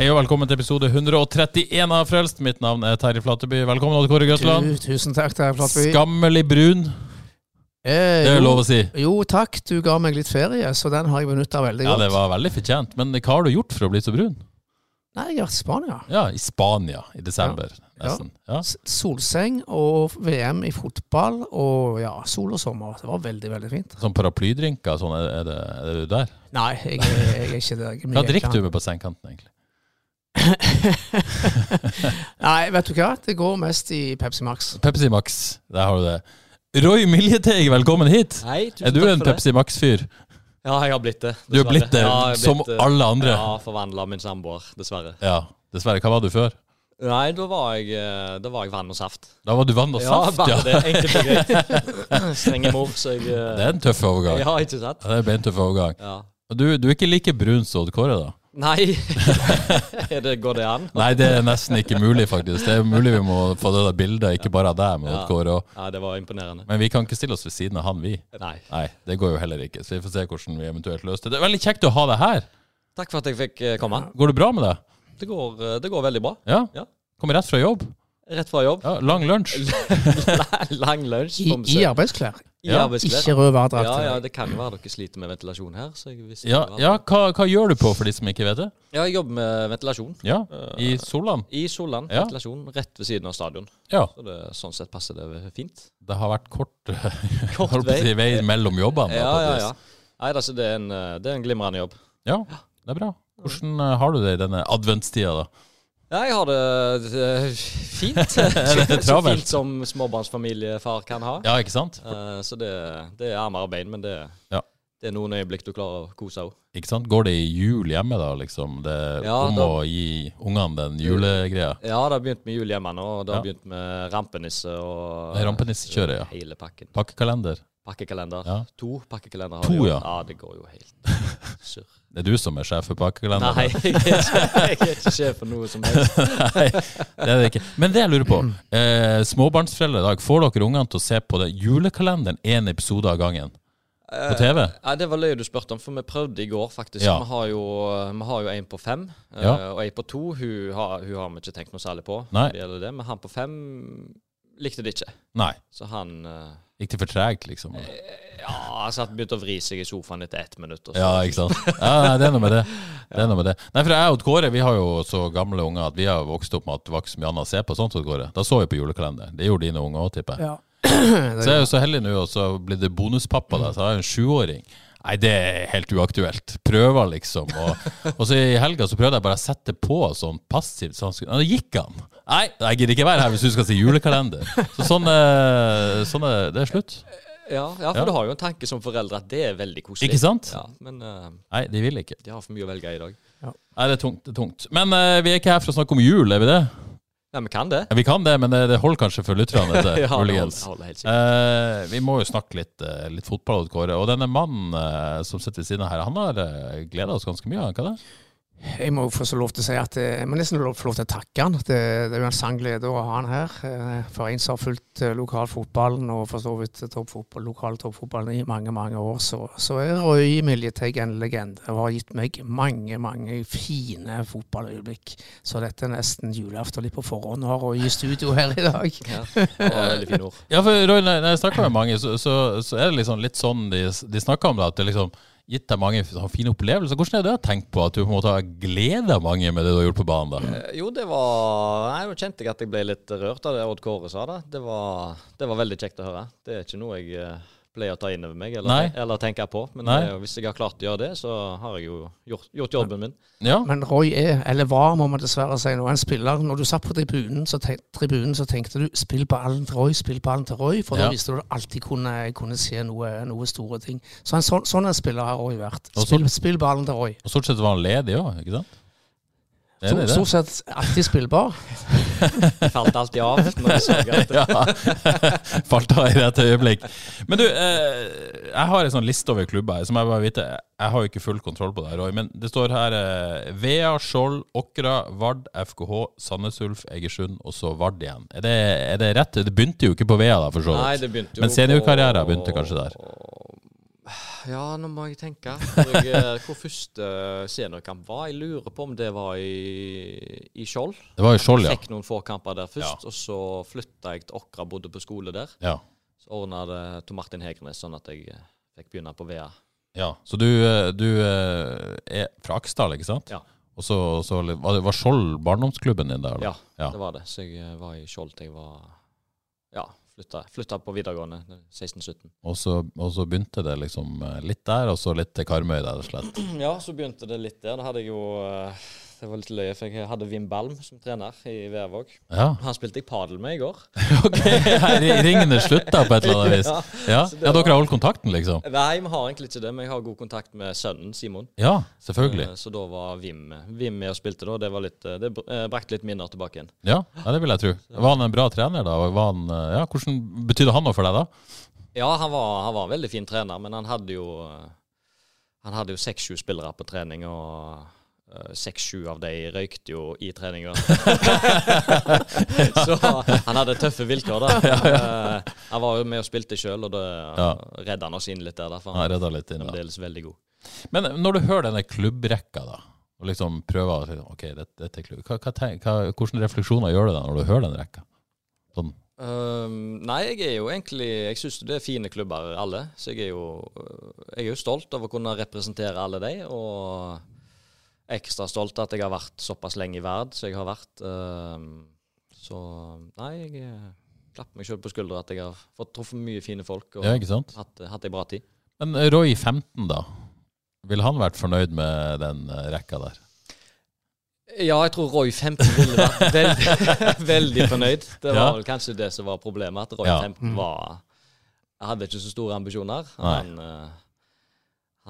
Hei og velkommen til episode 131 av Frelst. Mitt navn er Terje Flateby. Velkommen, Odd Kåre Grøtland. Tusen takk, Terje Flateby. Skammelig brun, Eh, det er jo, lov å si. Jo, takk. Du ga meg litt ferie, så den har jeg benytta veldig godt. Ja, det var veldig fortjent. Men hva har du gjort for å bli så brun? Nei, jeg har vært i Spania. Ja, i Spania i desember, nesten. Ja. Solseng og VM i fotball og ja, sol og sommer. Det var veldig, veldig fint. Sånn paraplydrinker, sånn, er, det, er du der? Nei, jeg, jeg er ikke der. Jeg er Hva drikker du med på sengekanten, egentlig? Nei, vet du hva? Det går mest i Pepsi Max. Pepsi Max, der har du det. Roy Miljeteig, velkommen hit. Hei, tusen Er du takk en for. Pepsi Max-fyr? Ja, jeg har blitt det. Du har blitt det, Ja, som blitt, eh, alle andre. Ja, forvandla min samboer, dessverre. Ja, dessverre. Hva var du før? Nei, da var jeg, eh, da var jeg vann og saft. Da var du vann og saft, bare ja. det. Enkelt og greit. Strenge mor, så jeg eh, Det er en tøff overgang. Ja, ikke sant? Ja, Det er en tøff overgang. Ja. Du, du er ikke like brun som Odd Kåre, da? Nei, det, går det an? Nei, det er nesten ikke mulig, faktisk. Det er mulig vi må få det der bildet, ikke bare av deg, men Ja. og... Kåre òg. Ja, det var imponerende. Men vi kan ikke stille oss ved siden av han, vi. Nei. Nei, det går jo heller ikke. Så vi får se hvordan vi eventuelt løser det. Det er veldig kjekt å ha deg her. Takk for at jeg fikk eh, komme. Går det bra med deg? Det går, eh, det går veldig bra. Ja? Ja. Kommer rett fra jobb? Rett fra jobb. Ja, Lang lunsj? Lang lunsj. I, i arbeidsklær. I Ja, arbeidsklær. Ikke rød værdrakt. Ja, ja, det kan være dere sliter med ventilasjon her. Så jeg Ja, ja hva, hva gjør du på, for de som ikke vet det? ja, jeg jobber med ventilasjon. Ja, I Solan? I Solan. Ja. Ventilasjon rett ved siden av stadion. Ja. Så det, sånn sett passer det fint. Det har vært kort, Kort vei. vei mellom jobbene. Ja, ja, ja. Nei, altså, det, er en, eh, det er en glimrende jobb. Ja, det er bra. Hvordan eh, har du det i denne adventstida, da? Ja, jeg har det uh, fint. Så fint som småbarnsfamiliefar kan ha. Ja, ikke sant? Uh, så det, det er armer og bein, men det, Ja. det er noen øyeblikk du klarer å kose òg. Ikke sant? Går det i jul hjemme, da? liksom? Det Ja, om da- å gi ungene den julegreia? Ja, det har begynt med jul hjemme nå, og det har Ja. begynt med rampenisse og rampenissekjøret, ja. hele pakken. Pakkekalender? Pakkekalender. Ja. To pakkekalender har To, vi ja. Ja, det går jo helt surr. Det er du som er sjef for pakkekalenderen? Nei, jeg er, ikke, jeg er ikke sjef for noe som helst. Nei, det er det ikke. Men det jeg lurer på, eh, småbarnsforeldre i dag, får dere ungene til å se på det julekalenderen én episode av gangen? På TV? Ja, Det var løye du spurte om, for vi prøvde i går, faktisk. Ja. Vi har jo Vi har jo en på fem, eh, Ja. og en på to. Hun har, hun har vi ikke tenkt noe særlig på. Nei. det gjelder det, Men han på fem likte det ikke. Nei. Så han eh, Gikk det for tregt, liksom? Ja, altså han begynte å vri seg i sofaen etter ett minutt. Og så. Ja, ikke sant? Ja, nei, det er noe med det. Det er noe med det. Nei, for jeg og Kåre vi har jo så gamle unger at vi har vokst opp med at det var ikke så mye annet å se på. sånt, som Kåre. Da så vi på julekalender. Det gjorde dine unger òg, tipper jeg. Ja. Så jeg er jo så heldig nå, og så blir det bonuspappa, da. Så har jeg en sjuåring. Nei, det er helt uaktuelt. Prøver, liksom. Og, og så i helga så prøvde jeg bare å sette på sånn passivt. Så han skulle, ja, gikk han. Nei, jeg gidder ikke være her hvis du skal si julekalender. Så sånn, eh, sånn er det er slutt. Ja, ja, for Ja. du har jo en tanke som foreldre at det er veldig koselig. Ikke sant? Ja, Men uh, Nei, de vil ikke. de har for mye å velge i dag. Nei, det er tungt. det er tungt. Men uh, vi er ikke her for å snakke om jul, er vi det? Ja, vi kan det. Ja, vi kan det, men det, det holder kanskje for lytterne. Ja, det holder, holder. Eh, vi må jo snakke litt, eh, litt fotball, Kåre. Og denne mannen eh, som sitter ved siden av her, han har uh, gleda oss ganske mye, han ikke det? Jeg må jo få lov til å si at eh, jeg må nesten få lov til å takke han. Det, det er jo en sann glede å ha han her. eh, For en som har fulgt eh, lokalfotballen og for så vidt toppfotball, lokal toppfotballen i mange, mange år, så, så er Røy Miljeteig en legende og har gitt meg mange, mange fine fotballøyeblikk. Så dette er nesten julaften litt på forhånd. å ha Røy i studio her i dag. Ja, det var veldig fine ord. Ja, for Røy, når når jeg snakker med mange, så, så, så er det liksom litt sånn de, de snakker om det, at det liksom gitt deg mange fine opplevelser. Hvordan er det å tenke på at du på en måte har gleda mange med det du har gjort på banen? da? Eh, Jo, det var Jeg kjente jeg at jeg ble litt rørt av det Odd Kåre sa. da. Det var, det var veldig kjekt å høre. Det er ikke noe jeg eh, pleier å ta inn over meg eller, Nei. eller tenke på. Men Nei. eh, hvis jeg har klart å gjøre det, så har jeg jo gjort, gjort jobben min. Ja. Men Roy er, eller var, må man dessverre si nå, en spiller. Når du satt på tribunen, så, tenk, tribunen, så tenkte du spill ballen til Roy, spill ballen til Roy. For Ja. da visste du at du alltid kunne, kunne se noe, noe store ting. Så en sånn, sånn en spiller har Roy vært. Så- Spill, spill ballen til Roy. Og stort sett var han ledig òg, ikke sant? Er det Stort det? sett alltid spillbar. Jeg falt alltid av når jeg så at Ja. Falt av i rett øyeblikk. Men du, eh, jeg har en sånn liste over klubber som jeg bare vite Jeg har jo ikke full kontroll på det, Roy, men det står her eh, Vea, Skjold, Åkra, Vard, FKH, Sandnes Ulf, Egersund og så Vard igjen. Er det, er det rett? Det begynte jo ikke på Vea, da, for så vidt. det Men seniorkarrieren begynte kanskje der? Ja, nå må jeg tenke. Hvor, jeg, eh, hvor første seniorkamp var. Jeg lurer på om det var i, i Skjold. Det var i Skjold, ja. Jeg Fikk noen få kamper der først, og så flytta jeg til Åkra, bodde på skole der. ja. Så ordna det Tor Martin Hegernes sånn at jeg eh, fikk begynne på VEA. Ja, Så du, eh, du eh, er fra Aksdal, ikke sant? Ja. Og så, så var, det, var Skjold barndomsklubben din der? da? Ja, Ja. det var det. Så jeg eh, var i Skjold til jeg var Ja, flytta, flytta på videregående 16-17. Og, så, og så begynte det liksom eh, litt der, og så litt til Karmøy, rett og slett. Ja, så begynte det litt der. Da hadde jeg jo eh, Det var litt løye, for jeg hadde Wim Balm som trener i Værvåg. Ja, Han spilte jeg padel med i går. ok. Ringene slutta på et eller annet vis. Ja. Ja, dere har holdt kontakten, liksom? Nei, vi har egentlig ikke det, men jeg har god kontakt med sønnen Simon. Ja, selvfølgelig. Eh, Så da var Wim, Wim med og spilte, da. Det, var litt, eh, det eh, brakte litt minner tilbake igjen. Ja, ja, det vil jeg tro. Var han en bra trener, da? Var han, ja, hvordan Betydde han noe for deg, da? Ja, han var, han var en veldig fin trener, men han hadde jo Han hadde jo seks-sju spillere på trening, og seks-sju av de røykte jo i treninga. Så han hadde tøffe vilkår, da. Eh, Han var jo med og spilte sjøl, og da Ja. redda han oss inn litt der. for Han redda litt inn, fremdeles veldig god. Men når du hører denne klubbrekka, da, og liksom prøver å si OK, dette, dette er klubb hva, hva, hva, Hvilke refleksjoner gjør du da når du hører den rekka? Sånn, Um, nei, jeg er jo egentlig Jeg syns det er fine klubber, alle. Så jeg er jo Jeg er jo stolt over å kunne representere alle de, og ekstra stolt at jeg har vært såpass lenge i verd som jeg har vært. Ehm, så nei, jeg eh, klapper meg sjøl på skuldra at jeg har fått truffet mye fine folk og ja, ikke sant? hatt, hatt ei bra tid. Men Roy 15, da? Ville han vært fornøyd med den eh, rekka der? Ja, jeg tror Roy 15 ville vært veldig, veldig fornøyd. Det var Ja. vel kanskje det som var problemet, at Roy Ja. 15 var Jeg hadde ikke så store ambisjoner. Nei. Han, eh,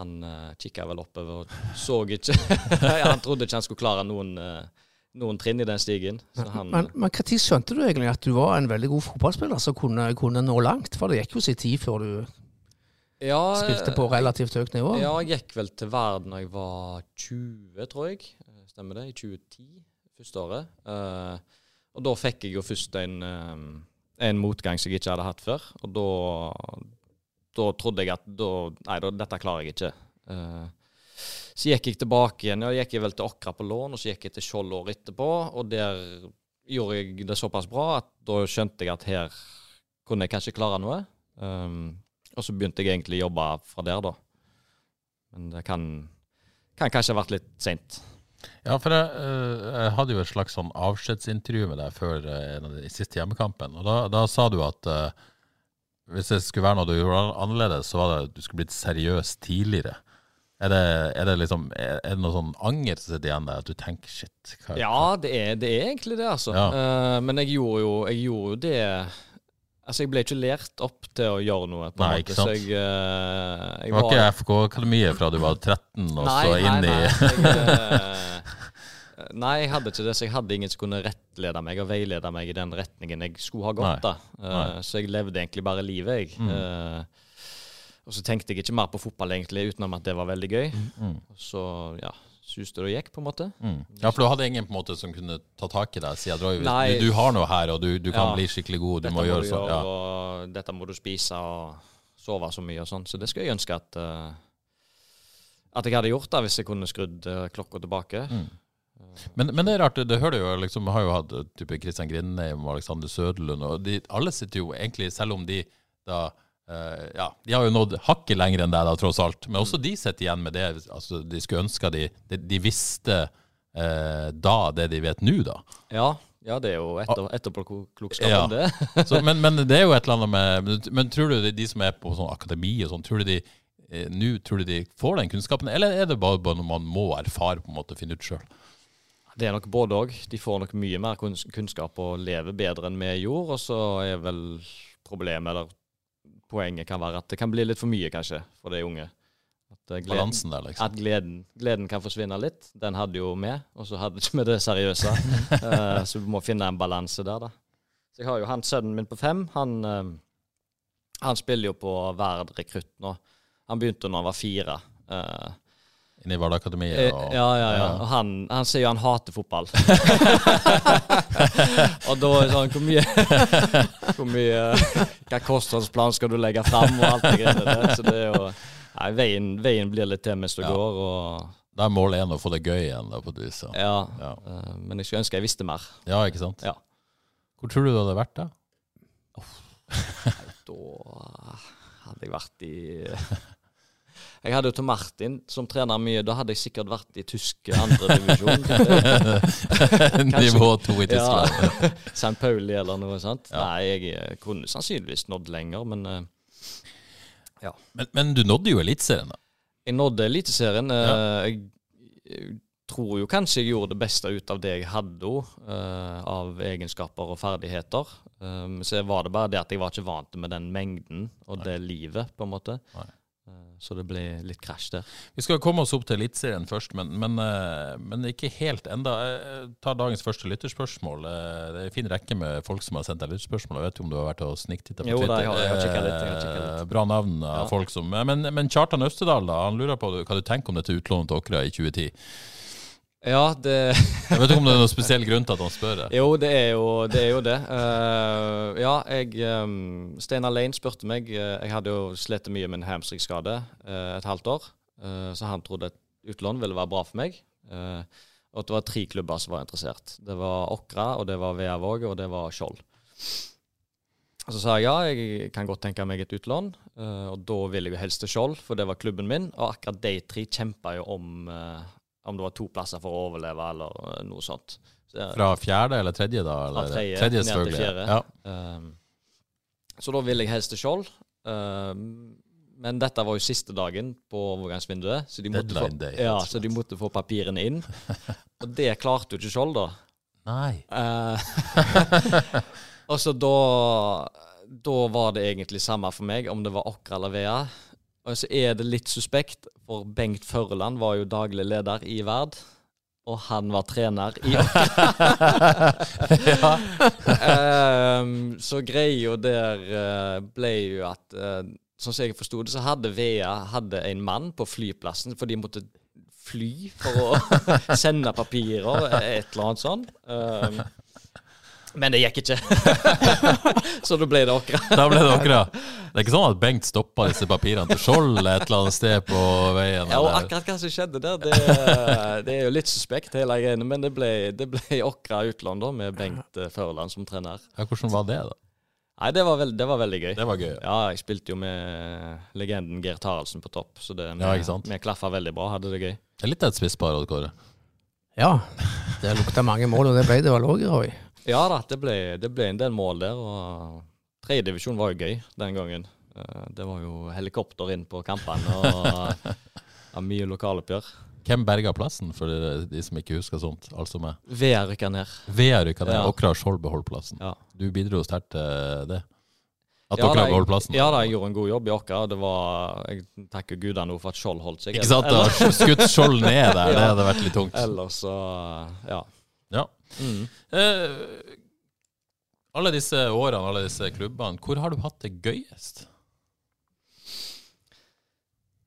han uh, kikka vel oppover og så ikke Han trodde ikke han skulle klare noen, uh, noen trinn i den stigen. Så han, Men, når skjønte du egentlig at du var en veldig god fotballspiller som kunne, kunne nå langt? For det gikk jo sin tid før du ja, spilte på relativt høyt nivå. Ja, jeg gikk vel til verden da jeg var 20, tror jeg. Eh, Stemmer det? I 2010, første året. Uh, og da fikk jeg jo først en, eh, en motgang som jeg ikke hadde hatt før. Og da, da trodde jeg at da, Nei, da, dette klarer jeg ikke. Uh, så gikk jeg tilbake igjen. Ja, gikk jeg vel til Åkra på lån, og så gikk jeg til Skjold året etterpå. Og der gjorde jeg det såpass bra at da skjønte jeg at her kunne jeg kanskje klare noe. Um, og så begynte jeg egentlig å jobbe fra der, da. Men det kan, kan kanskje ha vært litt seint. Ja, for jeg, eh, jeg hadde jo et slags sånn avskjedsintervju med deg før den de siste hjemmekampen. Og da, da sa du at eh, hvis det skulle være noe du gjorde annerledes, så var det at du skulle blitt seriøs tidligere. Er det, er det liksom Er det noe sånn anger som sitter igjen der, at du tenker shit hva, Ja, det er, det er egentlig det, altså. Ja. Uh, men jeg gjorde jo jeg gjorde jo det Altså, jeg ble ikke lært opp til å gjøre noe, på Nei, måte. ikke sant? Så jeg, uh, jeg Det var ikke FK-akademiet fra du var 13 og så inn i nei, jeg, eh, nei, jeg hadde ikke det. Så jeg hadde ingen som kunne rettlede meg og veilede meg i den retningen jeg skulle ha gått. Da. Uh, så jeg levde egentlig bare livet, jeg. Mm. Uh, og så tenkte jeg ikke mer på fotball, egentlig, utenom at det var veldig gøy. Mm. Så ja, suste det og gikk, på en måte. Mm. Ja, for du hadde ingen på en måte som kunne ta tak i deg Siden du, du har noe her, og du, du kan Ja. bli skikkelig god, du dette må gjøre sånn. Ja. og dette må du spise og sove så mye og sånn. Så det skulle jeg ønske at uh, at jeg hadde gjort da, hvis jeg kunne skrudd uh, klokka tilbake. Mm. Men, men det er rart, det hører jo liksom, har jo hatt type Kristian Grindheim og Alexander Søderlund, og de, alle sitter jo egentlig, selv om de da uh, ja, De har jo nådd hakket lenger enn deg, da, tross alt. Men også de sitter igjen med det altså, de skulle ønske de, de, de visste uh, da det de vet nå, da. Ja, Ja, det er jo etter, etterpåklokskap Ja. om det. Så, men, men det er jo et eller annet med Men, men tror du de, de som er på sånn akademi og sånn, tror du de eh, nå tror du de får den kunnskapen, eller er det bare, bare noe man må erfare på en måte finne ut sjøl? Det er nok både òg. De får nok mye mer kunnskap og lever bedre enn vi gjorde. Og så er vel problemet, eller poenget, kan være at det kan bli litt for mye, kanskje, for de unge. At, eh, gleden, Balansen der, liksom. at gleden, gleden kan forsvinne litt. Den hadde jo vi, og så hadde ikke vi det seriøse. uh, så vi må finne en balanse der, da. Så jeg har jo han sønnen min på fem. Han, uh, han spiller jo på Verd rekrutt nå. Han begynte når han var fire. Eh, Inne i Vardø-akademiet. Eh, og- Ja, ja, ja. Og han, han sier jo han hater fotball. og da er det sånn Hvor mye Hvor mye Hva kostholdsplan skal du legge fram, og alt det greiene der. Så det er jo Nei, veien, veien blir litt til mens du Ja. går, og Da er målet én å få det gøy igjen, da, på et vis. Ja. Ja. Eh, men jeg skulle ønske jeg visste mer. ja, ikke sant? Ja. Hvor tror du det hadde vært, da? Da hadde jeg vært i Jeg hadde jo til Martin som trener mye. Da hadde jeg sikkert vært i tysk andredivisjon. Nivå to i Tyskland. Ja. St. Pauli eller noe sånt. Ja. Nei, jeg eh, kunne sannsynligvis nådd lenger, men eh, Men, men du nådde jo Eliteserien, da. jeg nådde Eliteserien. Eh, Ja. jeg, jeg tror jo kanskje jeg gjorde det beste ut av det jeg hadde uh, av egenskaper og ferdigheter. Um, så var det bare det at jeg var ikke vant med den mengden og det livet, på en måte. Nei. Eh, så det ble litt krasj der. Vi skal komme oss opp til Eliteserien først, men, men, eh, men ikke helt enda. Jeg tar dagens første lytterspørsmål. Eh, Det er en fin rekke med folk som har sendt deg lytterspørsmål. Jeg vet ikke om du har vært og sniktitta på Jo da, Twitter. jeg har- jeg har kikket litt, jeg har kikket Eh, litt. Bra navn av Ja. folk som Men, men Kjartan Østedal, da, han lurer på hva du tenker om dette utlånet til Åkra i 2010. Ja, det Jeg vet ikke om det er noen spesiell grunn til at han spør det. Jo, det er jo det. Er jo det. Uh, ja, jeg um, Steinar Lane spurte meg. eh, jeg hadde jo slitt mye med en hamstringskade uh, et halvt år, eh, så han trodde et utlån ville være bra for meg. eh, og at det var tre klubber som var interessert. Det var Åkra, og det var Veavåg, og det var Skjold. Så sa jeg ja, jeg kan godt tenke meg et utlån, eh, og da vil jeg jo helst til Skjold, for det var klubben min. Og akkurat de tre kjempa jo om eh, om det var to plasser for å overleve, eller eh, noe sånt. Så Fra fjerde eller tredje, da? fra tredje, tredje ned til fjerde. Ja. Um, så da ville jeg helst til Skjold. Um, men dette var jo siste dagen på overgangsvinduet, så de, måtte få, day, ja, så de måtte få papirene inn. Og det klarte jo ikke Skjold, da. Nei. Uh, og så da Da var det egentlig samme for meg om det var Åkra eller Vea. Og så er det litt suspekt, for Bengt Førland var jo daglig leder i Verd. Og han var trener i Åkra. um, så greia der eh, ble jo at uh, Sånn som jeg forsto det, så hadde Vea hadde en mann på flyplassen, for de måtte fly for å sende papirer, et eller annet sånt. Ehm, men det gikk ikke. så da ble det Åkra. Da ble det Åkra. Det er ikke sånn at Bengt stoppa disse papirene til Skjold et eller annet sted på veien? Ja, og eller? akkurat hva som skjedde der, det, det er jo litt suspekt, hele greiene. Men det ble, det ble Åkra utlån, da, med Bengt eh, Førland som trener. Ja, hvordan var det, da? Nei, det var, veld, det var veldig gøy. Det var gøy. Ja, jeg spilte jo med legenden Geir Taraldsen på topp, så det, vi, Ja, ikke sant? vi klaffa veldig bra. Hadde det gøy. Det er litt av et spisspar, Odd Kåre. Ja, det lukta mange mål, og det ble det vel òg, Roy. Ja da, det ble, det ble en del mål der. Og tredjedivisjon var jo gøy den gangen. Eh, Det var jo helikopter inn på kampene og ja, mye lokaloppgjør. Hvem berga plassen, for de, som ikke husker sånt? Altså meg. VR rykka ned. VR rykka ned, Ja. Åkra Skjold beholdt plassen. Ja. Du bidro sterkt til det? At Ja, da, beholdt plassen? Ja da, jeg gjorde en god jobb i Åkra. Det var, jeg takker gudene for at Skjold holdt seg. Ikke sant? Eller? skutt Skjold ned der, det hadde vært litt tungt. Ellers så ja. Mm. Eh, alle disse årene, alle disse klubbene, hvor har du hatt det gøyest?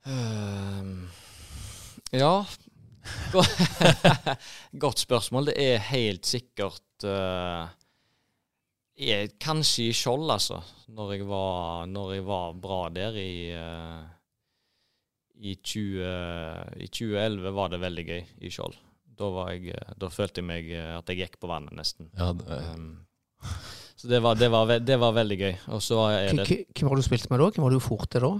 Uh, ja Godt spørsmål. Det er helt sikkert uh, jeg, Kanskje i Skjold, altså. Når jeg var, når jeg var bra der i uh, i, 20, I 2011 var det veldig gøy i Skjold. Da, var jeg, eh, da følte jeg meg eh, at jeg gikk på vannet, nesten. Ja, det, Um, så det var, det, var, det var veldig gøy. Og så Hvem det hvem var du spilt med da? Hvem var du fort til da?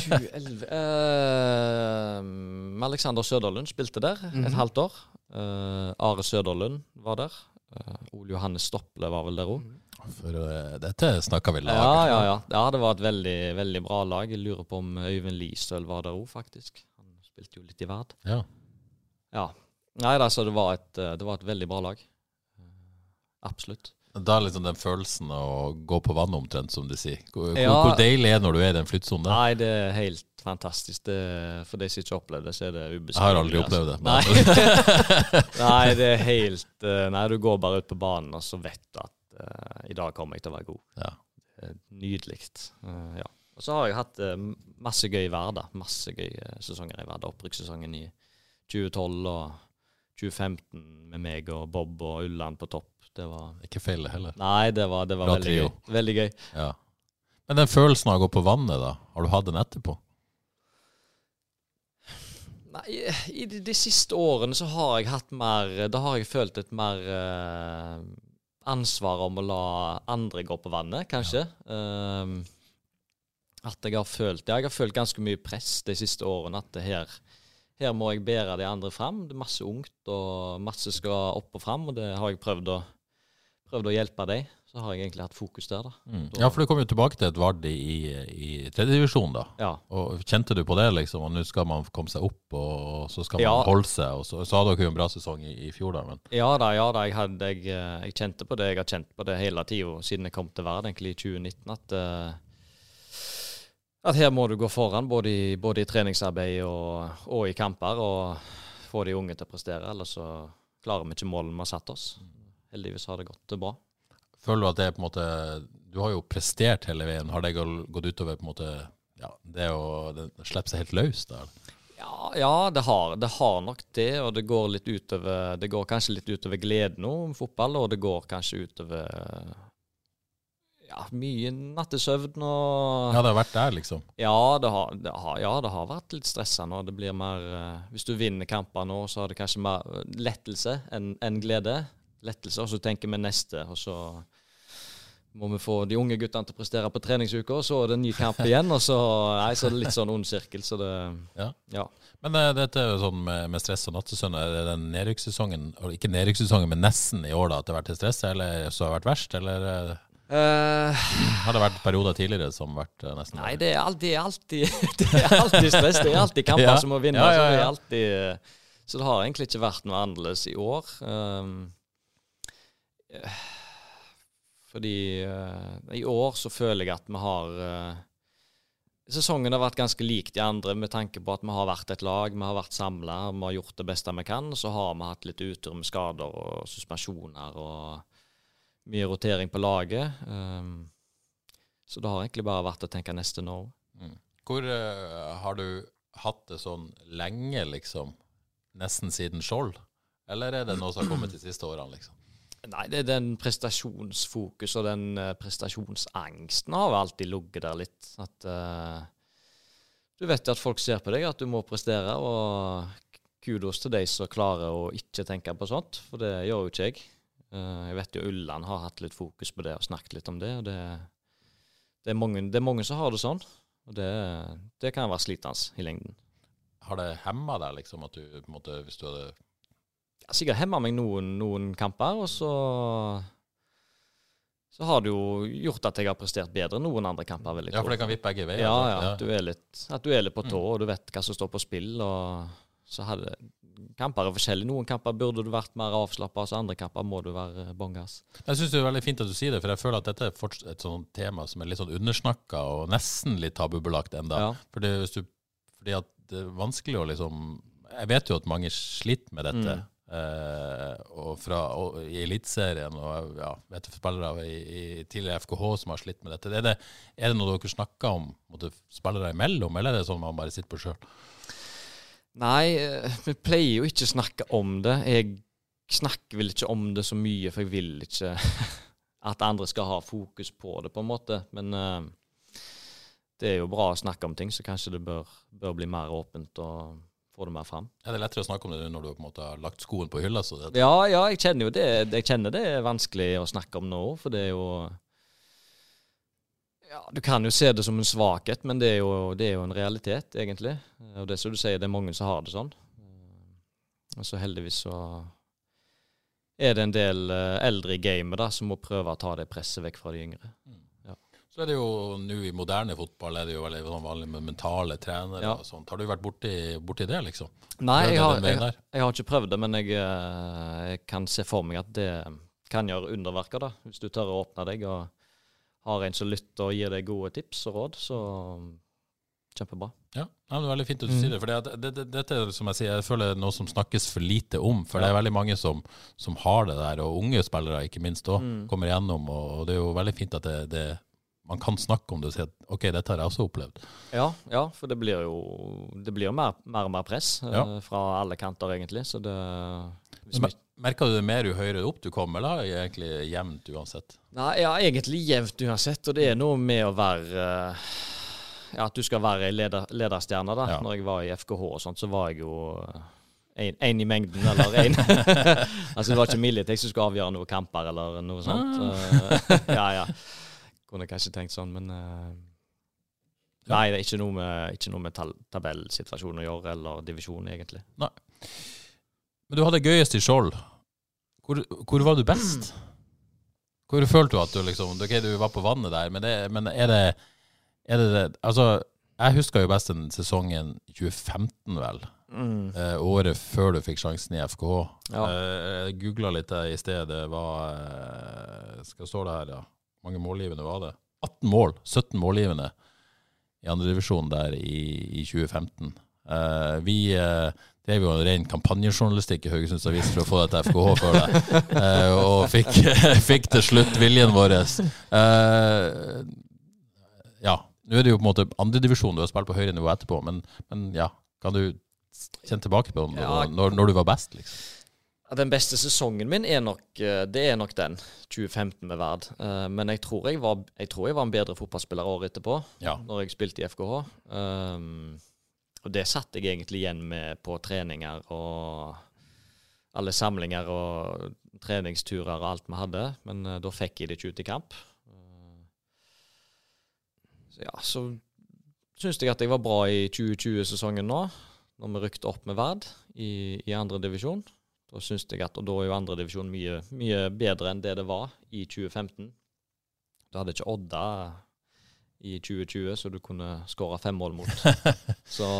2011 uh, Alexander Søderlund spilte der et Mhm. halvt år. Uh, Are Søderlund var der. Uh, Ole Johannes Stopple var vel der òg. For uh, dette snakka vi lag. Ja, ja, ja. ja, det var et veldig, veldig bra lag. Jeg lurer på om Øyvind Listøl var der òg, faktisk. Spilte jo litt i verd. Ja. ja. Nei, altså, det var et, det var et veldig bra lag. Absolutt. Da er liksom den følelsen å gå på vannet omtrent, som de sier. Hvor, ja. hvor deilig er det når du er i den flyttsonen der? Nei, det er helt fantastisk. Det, for de som ikke har opplevd det, så er det ubeskrivelig. Jeg har aldri opplevd det. Nei. nei. det er helt eh, Nei, du går bare ut på banen, og så vet du at uh, i dag kommer jeg til å være god. Ja. Nydelig. Uh, ja. Og så har jeg hatt uh, masse gøy vær, da. Masse gøye sesonger i Verda. Opprykkssesongen i 2012 og 2015 med meg og Bob og Ulland på topp. Det var Ikke feil, det heller. Nei, det var, det var veldig, gøy. veldig gøy. Ja. Men den følelsen av å gå på vannet, da, har du hatt den etterpå? Nei, i de, de, siste årene så har jeg hatt mer Da har jeg følt et mer uh, ansvar om å la andre gå på vannet, kanskje. Ja. Uh, at jeg har følt Ja, jeg har følt ganske mye press de siste årene. At det her her må jeg bære de andre fram. Det er masse ungt, og masse skal opp og fram, og det har jeg prøvd å, prøvd å hjelpe dem. Så har jeg egentlig hatt fokus der, da. Mm. Ja, for du kom jo tilbake til et Vard i, i tredjedivisjon, da. Ja. Og Kjente du på det, liksom? Og nå skal man komme seg opp, og så skal man ja. holde seg. Og så, så hadde dere jo en bra sesong i, i fjor, da. Men. Ja da, ja da. Jeg, hadde, jeg, jeg, kjente på det. Jeg har kjent på det hele tida siden jeg kom til Vard, egentlig i 2019, at uh, at her må du gå foran, både i, både i treningsarbeid og, og, i kamper, og få de unge til å prestere. Ellers så klarer vi ikke målene vi har satt oss. Heldigvis har det gått bra. Føler du at det er på en måte Du har jo prestert hele veien. Har det gått utover på en måte ja, det å det, slippe seg helt løs der? Ja, ja det, har, det, har, nok det. Og det går litt utover Det går kanskje litt utover gleden om fotball, og det går kanskje utover ja, mye nattesøvn og Ja, det har vært der, liksom? Ja, det har, det har, ja, det har vært litt stressende. Og det blir mer uh, Hvis du vinner kamper nå, så har det kanskje mer lettelse enn en glede. Lettelse, og så tenker vi neste, og så må vi få de unge guttene til å prestere på treningsuka, og så er det en ny kamp igjen. Og så, nei, så er det litt sånn ond sirkel. Så det Ja. ja. Men uh, dette er jo sånn med, med stress og nattesøvn. Er det den nedrykkssesongen, ikke nedrykkssesongen, men nesten i år da, at det har vært til stress, eller så har det vært verst, eller? Uh Uh, har det vært perioder tidligere som har vært uh, nesten Nei, det er, alltid, alltid, det er alltid stress. Det er alltid kamper ja. som må vinne. Ja, ja, så, det alltid, så, det har egentlig ikke vært noe annerledes i år. Um, fordi uh, i år så føler jeg at vi har Sesongen har vært ganske lik de andre med tanke på at vi har vært et lag, vi har vært samla, vi har gjort det beste vi kan. Så har vi hatt litt utur med skader og suspensjoner. og mye rotering på laget. Um, så det har egentlig bare vært å tenke neste nå. Mm. Hvor uh, har du hatt det sånn lenge, liksom? Nesten siden Skjold? Eller er det noe som har kommet de siste årene, liksom? Nei, det er den prestasjonsfokus og den uh, prestasjonsangsten har alltid ligget der litt. At uh, du vet at folk ser på deg, at du må prestere. Og kudos til de som klarer å ikke tenke på sånt, for det gjør jo ikke jeg. Eh, jeg vet jo Ulland har hatt litt fokus på det og snakket litt om det. og Det, det, er, mange, det er, mange, som har det sånn, og det, det kan være slitende i lengden. Har det hemma deg, liksom, at du på en måte, hvis du hadde ja, Sikkert hemma meg noen, noen kamper, og så så har det jo gjort at jeg har prestert bedre noen andre kamper. Veldig jeg ja, for det kan vippe begge veier? Ja, ja, ja. At, du litt, at du er litt på tå, mm. og du vet hva som står på spill. og så hadde kamper er forskjellige. Noen kamper burde du vært mer avslappa, så andre kamper må du være bånn gass. Jeg syns det er veldig fint at du sier det, for jeg føler at dette er et sånt tema som er litt sånn undersnakka og nesten litt tabubelagt enda. Ja. Fordi, du, fordi at det er vanskelig å liksom Jeg vet jo at mange sliter med dette. Mm. Uh, og fra og, i Eliteserien og ja, vet du, spillere i, i, tidligere FKH som har slitt med dette. Er det, er det noe dere snakker om måtte, spillere imellom, eller er det sånn man bare sitter på sjøl? Nei, eh, vi pleier jo ikke å snakke om det. Jeg snakker vel ikke om det så mye, for jeg vil ikke at andre skal ha fokus på det, på en måte. Men uh, det er jo bra å snakke om ting, så kanskje det bør, bør, bli mer åpent og få det mer fram. Er det lettere å snakke om det når du på en måte har lagt skoen på hylla? Ja, ja, jeg kjenner jo det. Jeg kjenner det er vanskelig å snakke om nå, for det er jo ja, Du kan jo se det som en svakhet, men det er jo, det er jo en realitet, egentlig. Og det som du sier, det er mange som har det sånn. Og så heldigvis så er det en del eh, eldre i gamet da, som må prøve å ta det presset vekk fra de yngre. Så er det jo nå i moderne fotball er det jo veldig sånn vanlig med mentale trenere Ja. og sånt. Har du vært borti, borti det, liksom? Nei, jeg har, jeg, jeg har ikke prøvd det, men jeg, eh, jeg kan se for meg at det kan gjøre underverker, da. Hvis du tør å åpne deg og har en som lytter og gir deg gode tips og råd, så kjempebra. Ja, det er veldig fint at du Mm. sier det. For det, det, det, dette er som jeg sier, jeg føler det er noe som snakkes for lite om. For det er veldig mange som, som har det der, og unge spillere ikke minst òg, Mm. kommer igjennom. Og, det er jo veldig fint at det, det, man kan snakke om det og si at OK, dette har jeg også opplevd. Ja, ja, for det blir jo det blir mer, mer og mer press eh, Ja. fra alle kanter, egentlig. Så det merker du det mer jo høyere opp du kommer, eller er det egentlig jevnt uansett? Nei, ja, egentlig jevnt uansett. Og det er noe med å være eh, Ja, at du skal være ei leder, lederstjerne, da. Ja. Når jeg var i FKH og sånt, så var jeg jo én i mengden, eller én Altså det var ikke Militech som skulle avgjøre noen kamper, eller noe sånt. Ah. ja, ja. Kunne kanskje tenkt sånn, men uh, Nei, det er ikke noe med, ikke noe med tabellsituasjonen å gjøre, eller divisjon, egentlig. Men du hadde gøyest i Skjold. Hvor, hvor var du best? Hvor følte du at du liksom Ok, du var på vannet der, men, det, men er det er det, det Altså, jeg husker jo best den sesongen 2015, vel. Eh, året før du fikk sjansen i FKH. Ja. Eh, jeg googla litt der i sted. Det var eh, Skal stå det her, ja. Hvor mange målgivende var det? 18 mål. 17 målgivende i andredivisjon der i, i 2015. Eh, vi eh, drev jo en ren kampanjejournalistikk i Haugesunds Avis for å få deg til FKH før det, eh, og fikk, fikk til slutt viljen vår. Eh, ja, nå er det jo på en måte andredivisjon, du har spilt på høyere nivå etterpå, men, men ja, kan du kjenne tilbake på når, Ja. når, når du var best, liksom? Den beste sesongen min er nok, eh, det er nok den, 2015 med Verd. Eh, Men jeg tror jeg, var, jeg tror jeg var en bedre fotballspiller året etterpå, Ja. når jeg spilte i FKH. Um, og det satt jeg egentlig igjen med på treninger og alle samlinger og treningsturer og alt vi hadde. Men uh, da fikk jeg det ikke ut i kamp. Eh, så ja, så syns jeg at jeg var bra i 2020-sesongen nå, når vi rykte opp med Verd i, i andre divisjon. Da synes jeg at, og da er jo andredivisjon mye, mye bedre enn det det var i 2015. Da hadde ikke Odda i 2020, så du kunne skåre fem mål mot. så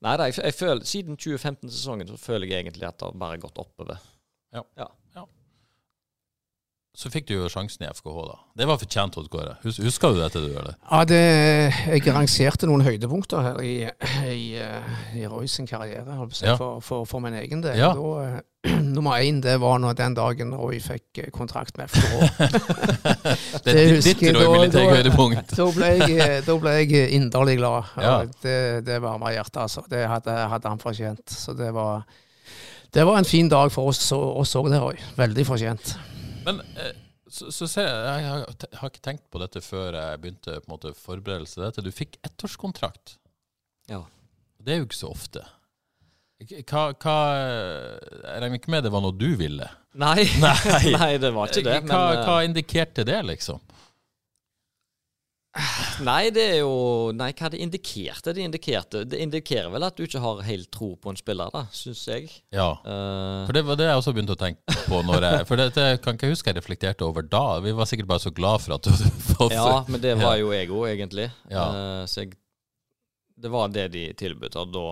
Nei da, jeg, jeg føler, siden 2015-sesongen så føler jeg egentlig at det har bare gått oppover. Så fikk du jo sjansen i FKH, da. Det var fortjent Gårde. Hus, husker du dette, du? eller? Ja, det, jeg rangerte noen høydepunkter her i, i, eh, i Roy sin karriere Ja. for, for, for min egen del. Ja. Da, eh, nummer én det var når den dagen Roy fikk eh, kontrakt med FKH. Det er ditt- Roy da- høydepunkt. Da ble jeg, da ble jeg inderlig glad. Ja. Det, det varma hjertet, altså. Det hadde, hadde han fortjent. Så det var, det var en fin dag for oss, òg, det, Roy. Veldig fortjent. Men eh, så, så ser jeg, jeg har, jeg har ikke tenkt på dette før jeg begynte på en måte forberedelse til dette. Du fikk ettårskontrakt. Ja. Det er jo ikke så ofte. Hva, hva Jeg regner ikke med det var noe du ville? Nei, Nei. nei det var ikke det. hva, Men, eh, hva indikerte det, liksom? Nei, det er jo Nei, hva det indikerte? Det indikerte Det indikerer vel at du ikke har helt tro på en spiller, da, syns jeg. Ja. uh, For det var det jeg også begynte å tenke på. Når jeg, for dette kan ikke jeg huske jeg reflekterte over da. Vi var sikkert bare så glad for at du hadde fått ja, men det var jo jeg òg, egentlig. Ja. Uh, så jeg Det var det de tilbød, og da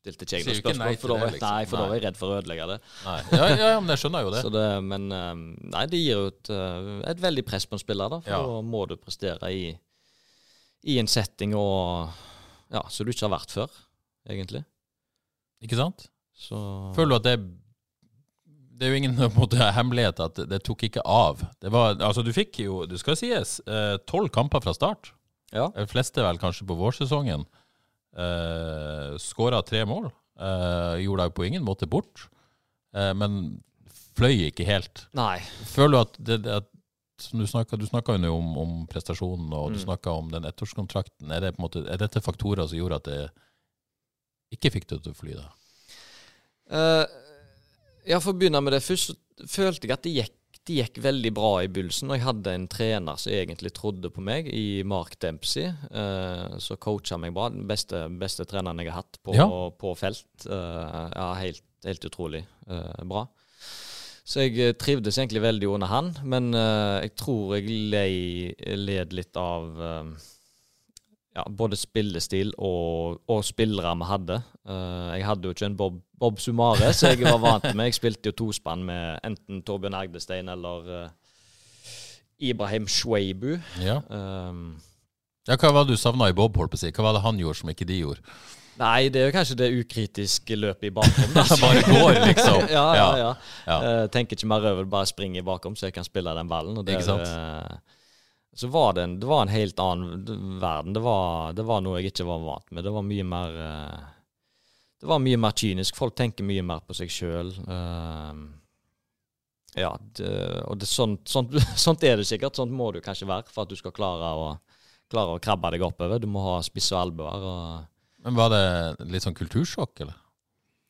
stilte ikke jeg noe spørsmål. For da, var, liksom. nei, for da var jeg redd for å ødelegge det. Nei. Ja, ja, ja, men jeg skjønner jo det. Så det men eh, nei, det gir jo et, eh, et veldig press på en spiller, da. For Ja. da må du prestere i, i en setting og Ja, som du ikke har vært før, egentlig. Ikke sant? Så Føler du at det Det er jo ingen måte, hemmelighet at det, det tok ikke av. Det var, altså Du fikk jo, det skal sies, tolv kamper fra start. Ja. De fleste vel kanskje på vårsesongen. Uh, Skåra tre mål. Eh, gjorde deg på ingen måte bort. Eh, men fløy ikke helt. Nei. Føler du at, det, at Du snakka jo om, om prestasjonen, og du Mm. snakka om den ettårskontrakten. Er, det måte, er dette faktorer som gjorde at det ikke fikk deg til å fly? da? Uh, ja, for å begynne med det først, så følte jeg at det gikk, det gikk veldig bra i begynnelsen. Og jeg hadde en trener som egentlig trodde på meg, i Mark Dempsey. Uh, som coacha meg bra. Den beste, beste treneren jeg har hatt på, Ja. på felt. Uh, ja, helt, helt utrolig uh, bra. Så jeg eh, trivdes egentlig veldig under han, men eh, jeg tror jeg lei, led litt av eh, ja, både spillestil og, og spillere vi hadde. Uh, jeg hadde jo ikke en Bob, Bob Sumare, så jeg var vant med Jeg spilte jo tospann med enten Torbjørn Agdestein eller uh, Ibrahim Shweibu. Ja. Um, ja, hva var det du savna i Bob, holdt på å si? Hva var det han gjorde som ikke de gjorde? nei, det er jo kanskje det ukritiske løpet i bakom. Bare går, liksom. ja, ja, ja. Ja. Uh, tenker ikke mer over det, bare springer bakom så jeg kan spille den ballen. Og Ikke sant? Eh, så var det, en, det var en helt annen verden. Det var, det var noe jeg ikke var vant med. Det var mye mer eh, Det var mye mer kynisk. Folk tenker mye mer på seg sjøl. ja, det, og det, sånt, sånt, sånt er det sikkert. Sånt må du kanskje være for at du skal klare å, klare å krabbe deg oppover. Du må ha spisse albuer. Men Var det litt sånn kultursjokk, eller?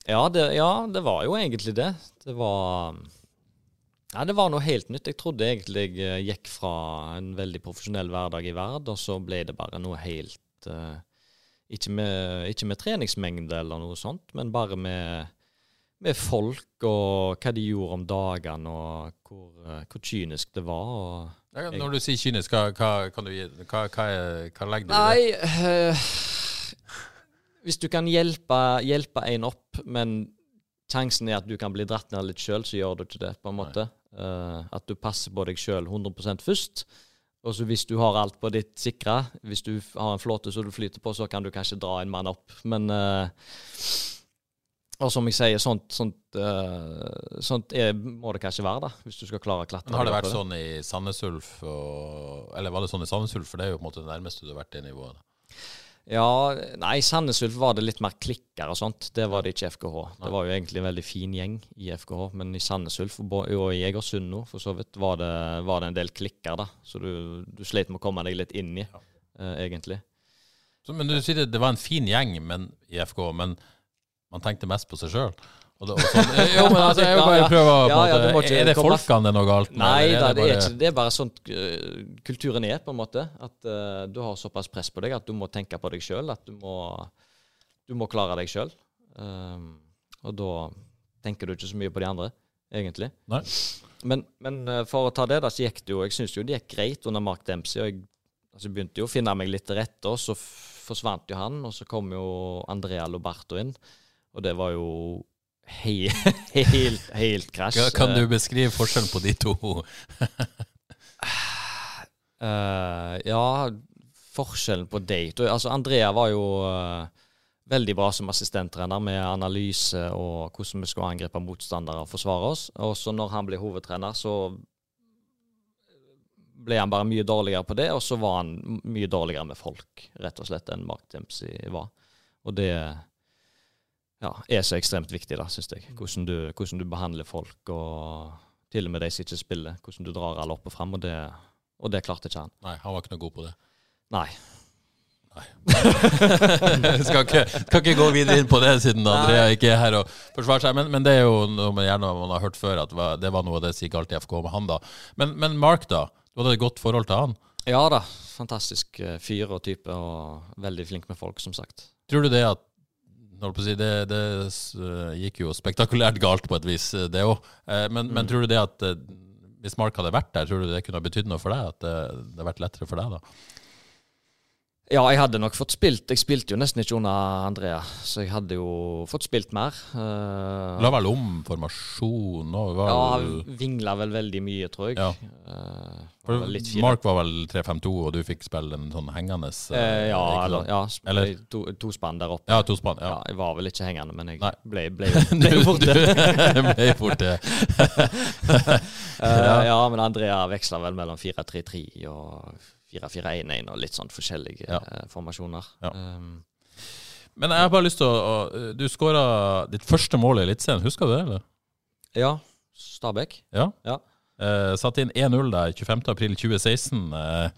Ja det, ja, det var jo egentlig det. Det var Ja, det var noe helt nytt. Jeg trodde egentlig jeg eh, gikk fra en veldig profesjonell hverdag i Verd, og så ble det bare noe helt uh, ikke, med, ikke med treningsmengde eller noe sånt, men bare med, med folk og hva de gjorde om dagene, og hvor, uh, hvor kynisk det var. Ja, Når du sier kynisk, hva, hva, kan du gi, hva, hva, hva legger du i det? Nei eh, Hvis du kan hjelpe, hjelpe en opp, men sjansen er at du kan bli dratt ned litt sjøl, så gjør du ikke det, på en måte. Eh, at du passer på deg sjøl 100% først. Og så hvis du har alt på ditt sikre, hvis du har en flåte som du flyter på, så kan du kanskje dra en mann opp. Men uh, Og som jeg sier, sånt, sånt, uh, sånt er, må det kanskje være, da, hvis du skal klare å klatre. Men har det vært sånn i Sandnes Ulf, og, eller var det sånn i Sandnes Ulf, for det er jo på en måte det nærmeste du har vært det nivået? da. Ja, nei, Sandnes Ulf var det litt mer klikker og sånt. Det var det ikke i FKH. Det var jo egentlig en veldig fin gjeng i FKH, men i Sandnes Ulf og i Egersund nå, for så vidt, var det, var det en del klikker, da. Så du, du slet med å komme deg litt inn i, eh, egentlig. Så, men du sier det, det var en fin gjeng men, i FK, men man tenkte mest på seg sjøl. Jo, men altså, jeg vil bare prøve å Ja, ja, Er det komme- folkene det er noe galt med? Nei eller det, det er bare- ikke det. er bare sånn eh, kulturen er, på en måte. At uh, du har såpass press på deg at du må tenke på deg sjøl. At du må, du må klare deg sjøl. og da tenker du ikke så mye på de andre, egentlig. Nei. Men, men eh, for å ta det, da, så gikk det jo Jeg syns jo det gikk greit under Mark Dempsey. Og jeg altså, begynte jo å finne meg litt til rette, og så forsvant jo han. Og så kom jo Andrea Loberto inn, og det var jo he helt, helt krasj. Kan- Kan Eh, du beskrive forskjellen på de to? uh, ja, forskjellen på de to Altså, Andrea var jo uh, veldig bra som assistenttrener med analyse og hvordan vi skulle angripe motstandere og forsvare oss. Og så når han ble hovedtrener, så ble han bare mye dårligere på det, og så var han mye dårligere med folk, rett og slett, enn Mark Dempsey var. Og det ja, er så ekstremt viktig, da, syns jeg. Hvordan du, hvordan du behandler folk, og til og med de som ikke spiller. Hvordan du drar alle opp og fram. Og det, og det klarte ikke han. Nei, han var ikke noe god på det. Nei. skal, ikke, skal ikke gå videre inn på det, siden Andrea ikke er her og forsvarer seg. Men, men det er jo noe man gjerne man har hørt før, at det var noe av det som gikk galt i FK med han, da. Men, men Mark, da? Du hadde et godt forhold til han. Ja da. Fantastisk eh, fyr og type, og veldig flink med folk, som sagt. Tror du det at si, det, det gikk jo spektakulært galt på et vis, eh, det òg. Men, men tror du det at eh, hvis Mark hadde vært der, tror du det kunne ha betydd noe for deg? At det, det hadde vært lettere for deg da? Ja, jeg hadde nok fått spilt. Jeg spilte jo nesten ikke under Andrea, så jeg hadde jo fått spilt mer. Uh, La vel om formasjon og ja, vingla vel veldig mye, tror jeg. Ja. Uh, var. Mark var vel 3-5-2, og du fikk spille en sånn hengende Uh, Eh, ja, eller, ja, Eller- to, to spann der oppe. Ja, tospann. Ja. Ja, jeg var vel ikke hengende, men jeg Nei. ble, ble, ble Du det. ble fort det. Eh, ja, men Andrea veksla vel mellom 4-3-3 og 4-4-1-1 og litt sånn forskjellige Ja. eh, formasjoner. Ja. Um, Men jeg har bare lyst til å, å Du skåra ditt første mål i Eliteserien, husker du det? eller? ja, Stabæk. Ja. Ja. Eh, satt inn 1-0 der 25.4.2016. Eh,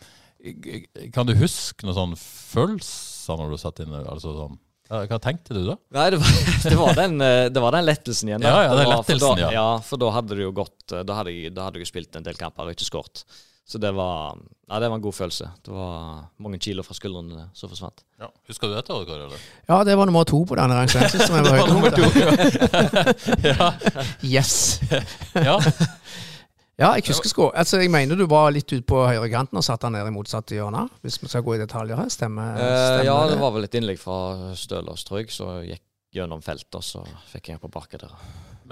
kan du huske noen sånn følelser når du satt inn? Altså sånn Hva, tenkte du da? Nei, det var, det var, den, eh, det var den lettelsen igjen. da. Ja, ja, den lettelsen, ja. for da, ja. For da hadde det jo gått eh, Da hadde jeg, da hadde jeg spilt en del kamper og ikke skåret. Så det var Ja, det var en god følelse. Det var mange kilo fra skuldrene som forsvant. Ja. Husker du dette, Kåre, eller? Ja, det var nummer to på denne rangeringen. som jeg var høydepunktet. ja. Yes. ja. Ja, jeg husker sko. Altså, jeg mener du var litt ute på høyrekanten og satt han ned i motsatt hjørne. Hvis vi skal gå i detaljer her. Stemmer, Eh, ja, det var vel et innlegg fra Stølås, tror jeg, så gikk gjennom feltet, og så fikk jeg på bakken der.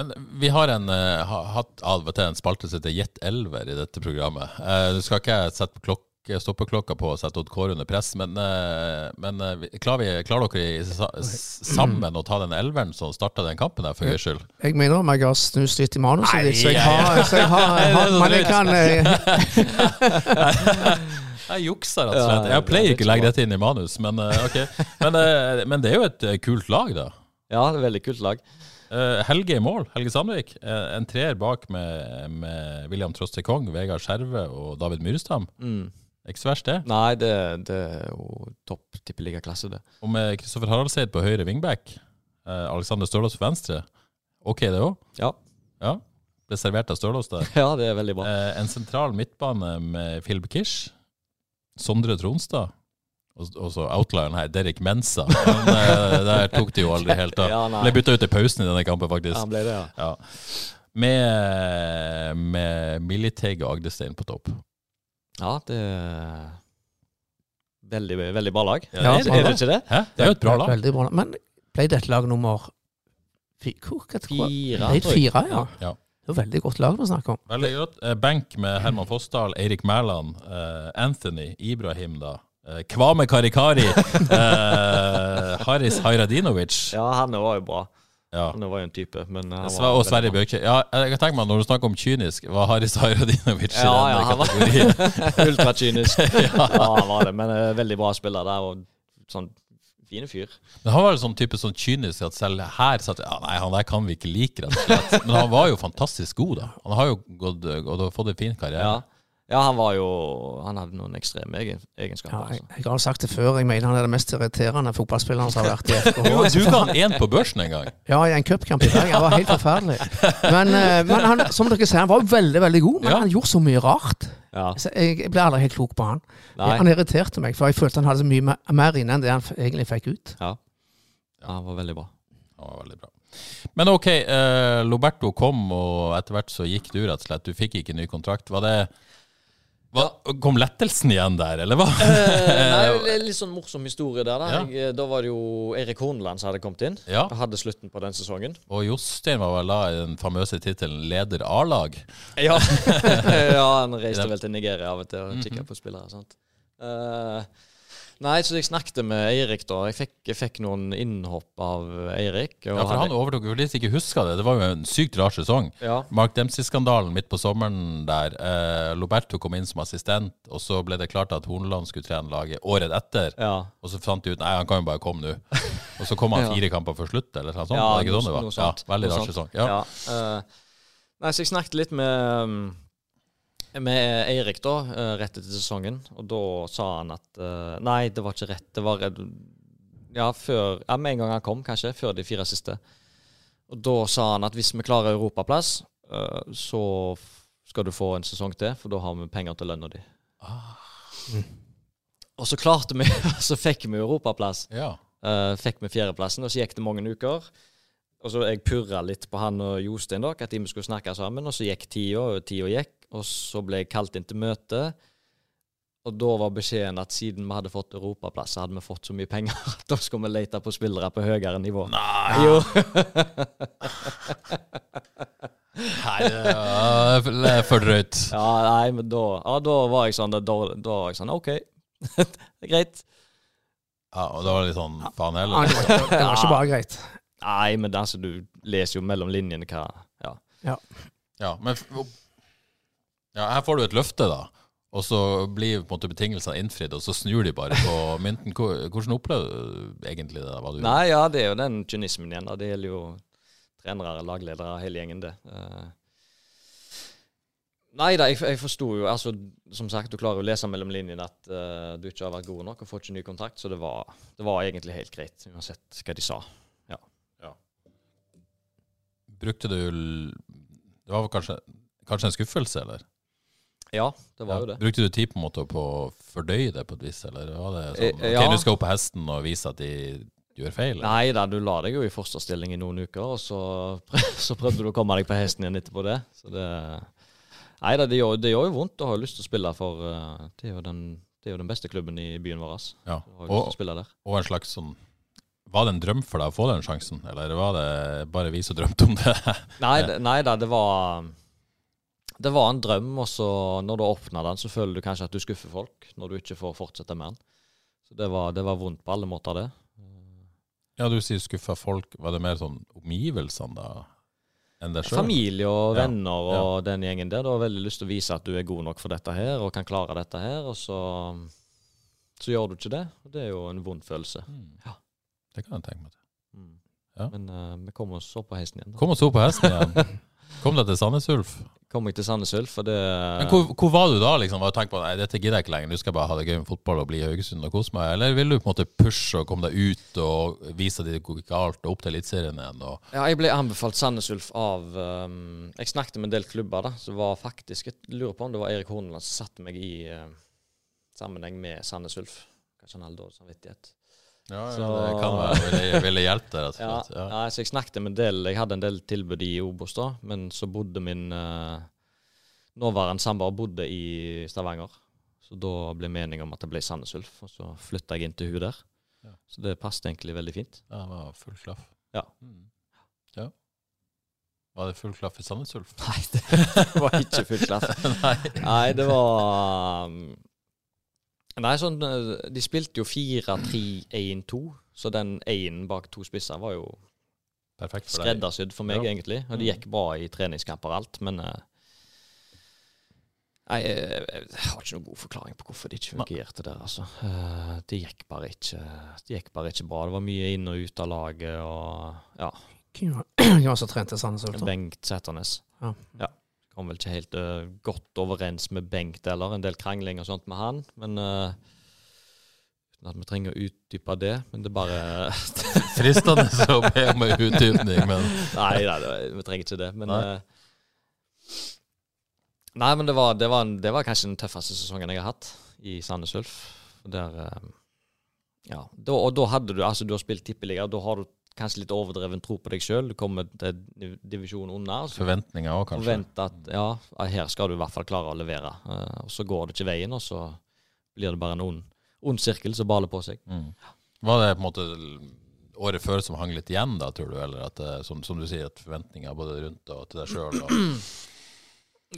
Men vi har en, uh, hatt av og til en spalte som heter Jet Elver i dette programmet. Uh, du skal ikke sette klokka klokk, stoppe klokka på å sette Odd Kåre under press, men, eh, men eh, klarer, vi, klarer dere sammen å ta den elveren som starta den kampen der, for gøys skyld? Jeg mener om jeg har snust litt i manuset ditt, så jeg har, så jeg har, jeg har Men jeg kan eh, Jeg juksa, rett og slett. Jeg pleier er ikke å legge dette inn i manus, men, okay. men, eh, men det er jo et eh, kult lag, da. Ja, det er et veldig kult lag. Eh, Helge i mål, Helge Sandvik. Eh, en treer bak med, med William Troste Kong, Vegard Skjerve og David Myrestam. Mm. Ikke så verst, det. Nei, det, det er jo topp tippeligaklasse, det. Og med Kristoffer Haraldseid på høyre wingback, eh, Alexander Stølås på venstre. Ok, det òg. Ja. Ja. Ble servert av Stølås der. Ja, det er veldig bra. En sentral midtbane med Philip Kish, Sondre Tronstad, og, og så outlieren her, Derek Mensa. Men eh, der tok de jo aldri helt av. Ja. Ble bytta ut i pausen i denne kampen, faktisk. Ja, han ble det, ja. Ja. Med, med Militeg og Agdestein på topp. Ja, det er veldig, veldig bra lag. Ja, er, det, er det ikke det? Hæ? Det er jo et bra lag. Veldig bra. Men ble dette lag nummer Fire, jeg. fire, ja. Ja. Det var veldig godt lag vi snakker om. Veldig godt. Eh, Benk med Herman Fossdal, Eirik Mæland, eh, Anthony, Ibrahim, da. Eh, Kvame Karikari, eh, Haris Hajradinovic. Ja, han var jo bra. Ja. Han var jo en type, men han var Og Sverre Bjørke. Ja, jeg kan tenke meg når du snakker om kynisk, var Haris Hajradinovic i Ja, ja, han var kategorien? ultrakynisk. ja. han var det, men eh, veldig bra spiller der, og sånn fine fyr. Men han var jo sånn type sånn kynisk at selv her satt ja, Nei, han der kan vi ikke like, rett og slett. Men han var jo fantastisk god, da. Han har jo gått, gått og fått en fin karriere. Ja. Ja, han var jo Han hadde noen ekstreme egen, egenskaper. Ja, jeg, altså. jeg har sagt det før, jeg mener han er den mest irriterende fotballspilleren som har vært i FKH. Du, ga han én på børsen en gang. Ja, i en cupkamp i Bergen. Han var helt forferdelig. Men, eh, men han, som dere ser, han var jo veldig, veldig god, men Ja. han gjorde så mye rart. Ja. Jeg, jeg ble aldri helt klok på han. Nei. Han irriterte meg, for jeg følte han hadde så mye mer, mer inne enn det han egentlig fikk ut. Ja. ja, han var veldig bra. Han var veldig bra. Men ok, eh, Loberto kom, og etter hvert så gikk du, rett og slett. Du fikk ikke ny kontrakt. Var det hva, Kom lettelsen igjen der, eller hva? Nei, det er litt sånn morsom historie der. Da Ja. jeg, Da var det jo Erik Horneland som hadde kommet inn. Ja. Og hadde slutten på den sesongen. Og Jostein var vel da i den famøse tittelen leder A-lag. Ja, ja han reiste vel til Nigeria av og til og kikka på spillere. sant? Eh, nei, så jeg snakket med Eirik, da. Jeg fikk, jeg fikk noen innhopp av Eirik. Ja, for han overtok jo litt ikke huska det. Det var jo en sykt rar sesong. Ja. Mark Dempsey-skandalen midt på sommeren der. Eh, Loberto kom inn som assistent, og så ble det klart at Horneland skulle trene laget året etter. Ja. Og så fant de ut nei, han kan jo bare komme nå. Og så kom han Ja. fire kamper før slutt, eller noe sånt. Ja, det ikke noe- sånn det var? Ja, veldig rar sesong. Ja. Eh, nei, så jeg snakket litt med um, med Eirik da, eh, rett etter sesongen, og da sa han at eh, Nei, det var ikke rett. Det var ja, før, ja, med en gang han kom, kanskje. Før de fire siste. Og da sa han at hvis vi klarer europaplass, eh, så skal du få en sesong til, for da har vi penger til lønna di. Og så klarte vi, så fikk vi europaplass. Ja. Fikk vi fjerdeplassen, og så gikk det mange uker. Og så Jeg purra litt på han og Jostein da, at vi skulle snakke sammen. Og så gikk tida, og tida gikk. Og så ble jeg kalt inn til møte. Og da var beskjeden at siden vi hadde fått europaplass, så hadde vi fått så mye penger at da skulle vi lete på spillere på høyere nivå. Nei, Jo. Nei, det er for- det drøyt. Ja, nei, men da, ja, da var jeg sånn Da, da var jeg sånn OK, det er greit. Ja, og da var det litt sånn faen heller? Ja, det var ikke bare greit. Nei, men altså, du leser jo mellom linjene hva Ja. Ja, men f- ja, her får du et løfte, da. Og så blir på en måte betingelsene innfridd, og så snur de bare på mynten. Hvordan opplever du egentlig det? hva du Nei, ja, det er jo den kynismen igjen. da. Det gjelder jo trenere, lagledere, hele gjengen, det. Eh, Nei da, jeg, jeg forsto jo altså, Som sagt, du klarer jo å lese mellom linjene at uh, du ikke har vært god nok og får ikke ny kontrakt, så det var, det var egentlig helt greit, uansett hva de sa. Brukte du Det var vel kanskje, kanskje en skuffelse, eller? Ja, det var Ja. jo det. Brukte du tid på en måte på å fordøye det på et vis, eller var det sånn ja. Ok, du skal opp på hesten og vise at de gjør feil? eller? Nei da, du la deg jo i fosterstilling i noen uker, og så, så prøvde du å komme deg på hesten igjen etterpå det. Så det Nei da, det det gjør jo vondt å ha lyst til å spille for eh, det, er jo den, det er jo den beste klubben i byen vår. Altså. Ja. Og, og en slags sånn Var det en drøm for deg å få den sjansen, eller var det bare vi som drømte om det? Nei, nei da, det var Det var en drøm, og så når du åpner den, så føler du kanskje at du skuffer folk når du ikke får fortsette med den. Så det var, det var vondt på alle måter, det. Ja, du sier skuffa folk. Var det mer sånn omgivelsene da enn deg sjøl? Familie og Ja, venner og den gjengen der. Du har veldig lyst til å vise at du er god nok for dette her og kan klare dette her, og så, så gjør du ikke det. Og det er jo en vond følelse. Ja. Det kan jeg tenke meg. Mm. Ja. Men uh, vi kommer oss opp på hesten igjen. Da. Kom og opp på hesten igjen. Kom deg til Sandnes Ulf. Kom jeg til Sandnes Ulf, det Men hvor, hvor var du da? liksom? Var du tenkt på nei, dette gidder jeg ikke lenger, du skal bare ha det gøy med fotball og bli i Haugesund og kose meg? Eller ville du på en måte pushe og komme deg ut og vise at det går galt, og opp til Eliteserien igjen? Og... Ja, jeg ble anbefalt Sandnes Ulf av um, Jeg snakket med en del klubber, da. som var faktisk Jeg lurer på om det var Erik Horneland som satte meg i uh, sammenheng med Sandnes Ulf. Kanskje han hadde dårlig samvittighet. Ja, Så- det kan være. Ville, ville hjelpe deg, rett og Ja, slett. Ja. ja, så jeg snakket med en del Jeg hadde en del tilbud i Obos da, men så bodde min uh, nåværende samboer bodde i Stavanger. Så da ble meningen om at det ble Sandnes Ulf, og så flytta jeg inn til hun der. Ja. Så det passet egentlig veldig fint. Ja, det var full klaff. Ja. Mm. ja. Var det full klaff i Sandnes Ulf? Nei, det var ikke full klaff. Nei. Nei, det var um, Nei, sånn eh, De spilte jo 4-3-1-2, så den 1 bak to spisser var jo Perfekt for skreddersydd for meg, Ja. egentlig. Og det gikk bra i treningskamper og alt, men uh, jeg, jeg, jeg har ikke noen god forklaring på hvorfor det ikke fungerte der, altså. Uh, det gikk bare ikke Det gikk bare ikke bra. Det var mye inn og ut av laget og Ja. Hvem var det som trente Sandnes? Bengt Sæternes. Ja. Kom vel ikke helt uh, godt overens med Bengt eller En del krangling og sånt med han. Men uh, Uten at vi trenger å utdype det. Men det er bare Fristende å be om en utdypning, men Nei, nei det, vi trenger ikke det. Men Nei. Uh, Nei, men det var, det, var det var kanskje den tøffeste sesongen jeg har hatt i Sandnes Ulf. Der Ja. Da, og da hadde du Altså, du har spilt tippeliga, da har du kanskje litt overdreven tro på deg sjøl. Du kommer til divisjonen under. unna. så forventninger òg, kanskje. forvente at ja, her skal du i hvert fall klare å levere. Uh, og så går det ikke veien, og så blir det bare en ond, ond sirkel som baler på seg. Mm. Var det på en måte året før som hang litt igjen, da, tror du? Eller at det, som, som du sier, at forventninger både rundt og til deg sjøl og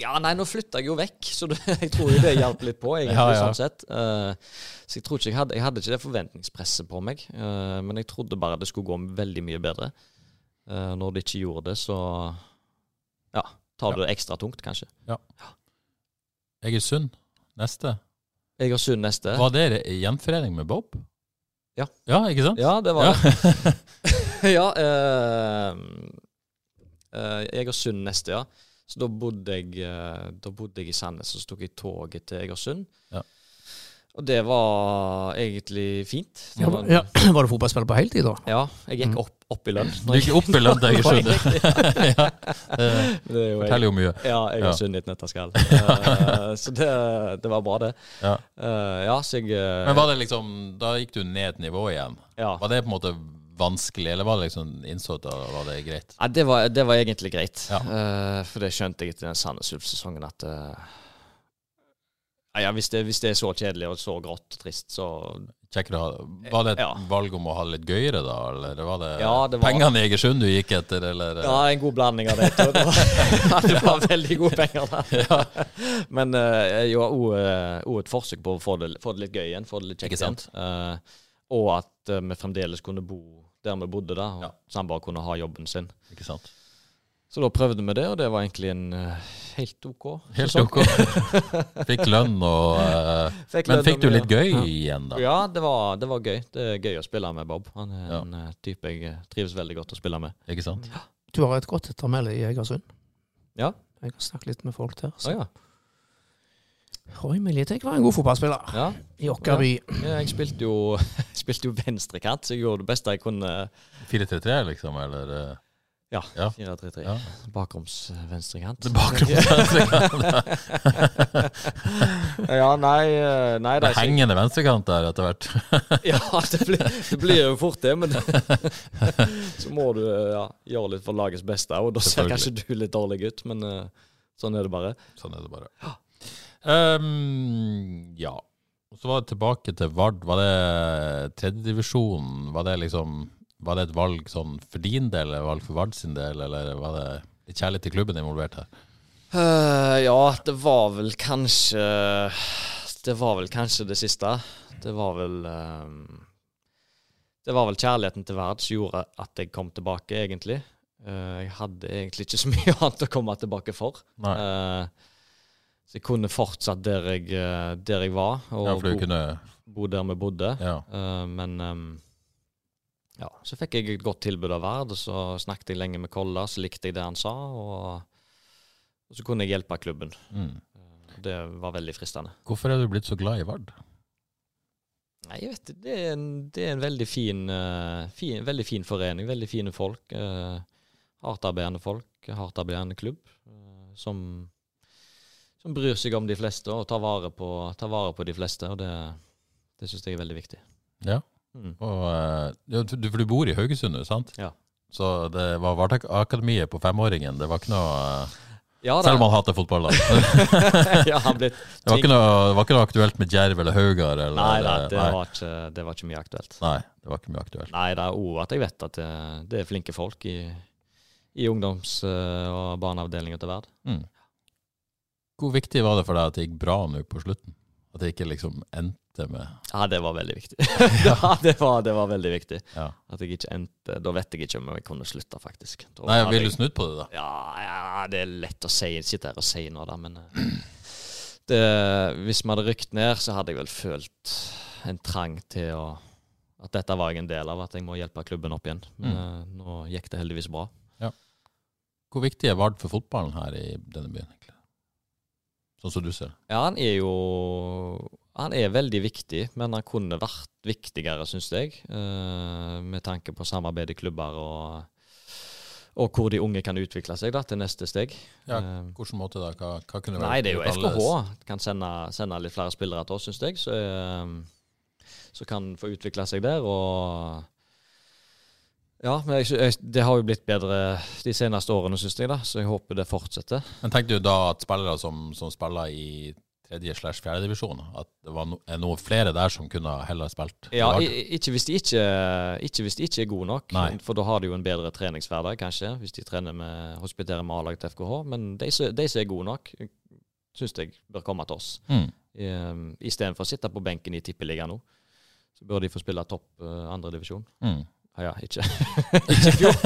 Ja, nei, nå flytta jeg jo vekk, så det, jeg tror jo det hjalp litt på, egentlig, Ja, ja. sånn sett. Uh, så jeg tror ikke jeg hadde, jeg hadde ikke det forventningspresset på meg, uh, men jeg trodde bare det skulle gå veldig mye bedre. Uh, når det ikke gjorde det, så ja, tar du det ekstra tungt, kanskje. Ja. Jeg er sunn. neste. Jeg er sunn neste. Var det gjenforening med Bob? Ja. Ja, ikke sant? Ja, det var Ja. det. ja, jeg er sunn neste, ja. Så da bodde jeg, eh, da bodde jeg i Sandnes, og så tok jeg toget til Egersund. Ja. Og det var egentlig fint. Det Ja, var, ja. Var du fotballspiller på heltid, da? ja, jeg gikk opp, opp i lønn. Du gikk opp i lønn til Egersund. ja. Det Det jo forteller jo mye. Ja, Egersund i et nøtteskall. Eh, så det, det var bra, det. Ja. Uh, ja, så jeg Men var det liksom Da gikk du ned nivå igjen. ja. Var det på en måte vanskelig, eller var det liksom innsått da var det greit? Ja, det var, det var egentlig greit. Ja. Uh, for det skjønte jeg etter den Sandnes Ulf-sesongen at uh, ja, hvis, det, hvis det er så kjedelig og så grått og trist, så Kjekker, Var det et Ja. valg om å ha det litt gøyere, da? Eller var det, Ja, det var- pengene i Egersund du gikk etter, eller? Ja, en god blanding av det. Det var, det var veldig gode penger der. Men uh, jo òg et forsøk på å få det, få det litt gøy igjen, få det litt Ikke kjekt igjen. sant? Og at eh, vi fremdeles kunne bo der vi bodde, da, og Ja. samboer kunne ha jobben sin. Ikke sant? Så da prøvde vi det, og det var egentlig en uh, helt OK Helt sesong. ok. Fikk lønn og uh, Fikk Men lønn fikk du litt gøy igjen, da? Ja, det var, det var gøy. Det er gøy å spille med Bob. Han er Ja. en uh, type jeg trives veldig godt å spille med. Ikke sant? Du har et godt ettermæle i Egersund. Ja. Jeg har snakket litt med folk der. Så. Ah, ja. Roy Miljetek var en god fotballspiller ja. i Åkkerby. Ja, Jeg spilte jo, spilte jo venstrekant, så jeg gjorde det beste jeg kunne. 4-3-3, liksom, eller eh, Ja, Ja. 4-3-3. Ja. Bakroms venstrekant. Bakgrunnsvenstrekant. ja, nei, eh, nei Det da, er hengende venstrekant der etter hvert. Ja, det blir, det blir jo fort det, men så må du eh, ja, gjøre litt for lagets beste, og da ser kanskje du litt dårlig ut, men sånn er det bare. Sånn er det bare. Um, ja. Så var det tilbake til Vard. Var det tredjedivisjonen? Var det liksom Var det et valg sånn for din del, eller valg for Vard sin del, eller var det litt kjærlighet til klubben involvert her? Uh, ja, det var vel kanskje Det var vel kanskje det siste. Det var vel um, Det var vel kjærligheten til Vard som gjorde at jeg kom tilbake, egentlig. Uh, jeg hadde egentlig ikke så mye annet å komme tilbake for. Nei. Eh, så jeg kunne fortsatt der jeg, eh, der jeg var, og Ja, bo, kunne bo der vi bodde. Ja. Uh, men um, ja, så fikk jeg et godt tilbud av Verd, og så snakket jeg lenge med Kolla, så likte jeg det han sa, og, og så kunne jeg hjelpe klubben. Mm. Det var veldig fristende. Hvorfor er du blitt så glad i Vard? Nei, jeg vet det er en, det er en veldig fin, uh, fin, veldig fin forening, veldig fine folk. Uh, Hardtarbeidende folk, hardtarbeidende klubb, uh, som, som bryr seg om de fleste og tar vare på, tar vare på de fleste, og det, det syns jeg er veldig viktig. Ja. Mm. Og, eh, ja, du, for du bor i Haugesund sant? Ja. Så det var akademiet på femåringen. Det var ikke noe eh, Ja, Selv om han hater fotball, da. ja, han ble Det var ikke noe, det var ikke noe aktuelt med Djerv eller Haugar? Eller, Nei, nei, det, nei. Var ikke, det var ikke mye aktuelt. Nei, det var ikke mye aktuelt. Nei, det er òg at jeg vet at det, det er flinke folk i, i ungdoms- eh, og barneavdelinga til Verd. Mm. Hvor viktig var det for deg at det gikk bra nå på slutten? At det ikke liksom endte med Ja, det var veldig viktig. ja, det var, det var veldig viktig. ja. At jeg ikke endte Da vet jeg ikke om jeg kunne slutta, faktisk. Da Nei, Vil du snudd på det, da? Ja, ja, det er lett å si, sitte her og si noe, da, men eh, det, Hvis vi hadde rykt ned, så hadde jeg vel følt en trang til å At dette var jeg en del av, at jeg må hjelpe klubben opp igjen. Men Mm. eh, nå gikk det heldigvis bra. Hvor viktig er Vard for fotballen her i denne byen? Sånn som du ser det. Ja, han er jo Han er veldig viktig, men han kunne vært viktigere, syns jeg. eh, med tanke på samarbeid i klubber og, og hvor de unge kan utvikle seg da, til neste steg. Ja, Eh, Hvilken måte da? Hva, hva kunne Nei, det er jo FKH. Kan sende, sende litt flere spillere til oss, syns jeg. Så, eh, så kan få utvikle seg der. Og ja, men jeg, jeg, det har jo blitt bedre de seneste årene, syns jeg. da, Så jeg håper det fortsetter. Men tenker du da at spillere som, som spiller i tredje slash fjerde divisjon, at det var no, er noen flere der som kunne heller spilt? Ja, i- ikke hvis ikke, ikke, hvis de ikke er gode nok. Nei. For da har de jo en bedre treningshverdag, kanskje, hvis de trener med, hospiterer med A-lag til FKH. Men de, de som er gode nok, syns jeg bør komme til oss. Mm. Um, Istedenfor å sitte på benken i Tippeligaen nå, så bør de få spille topp uh, andredivisjon. Mm. Ja, ja, ikke Ikke fjor.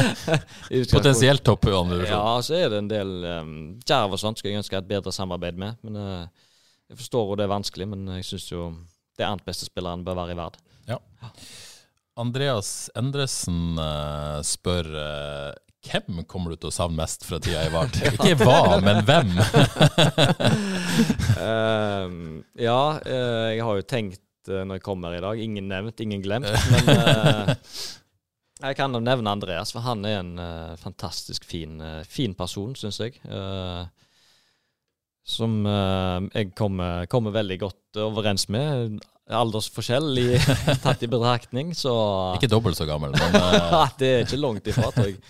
Potensielt topp divisjon. Ja, så er det en del um, Djerv og sånt skulle jeg ønske et bedre samarbeid med. Men uh, Jeg forstår jo det er vanskelig, men jeg syns jo det annet beste spilleren bør være i verd. Andreas Endresen uh, spør uh, hvem kommer du til å savne mest fra tida i Vard? Ikke hva, men hvem? Ehm, ja, jeg har jo tenkt når jeg kommer i dag Ingen nevnt, ingen glemt. Men uh, jeg kan nevne Andreas, for han er en uh, fantastisk fin, eh, fin person, syns jeg. Eh, som eh, jeg kommer, kommer veldig godt overens med. Aldersforskjell i, tatt i betraktning, så Ikke dobbelt så gammel, men uh... Det er ikke langt ifra, tror jeg.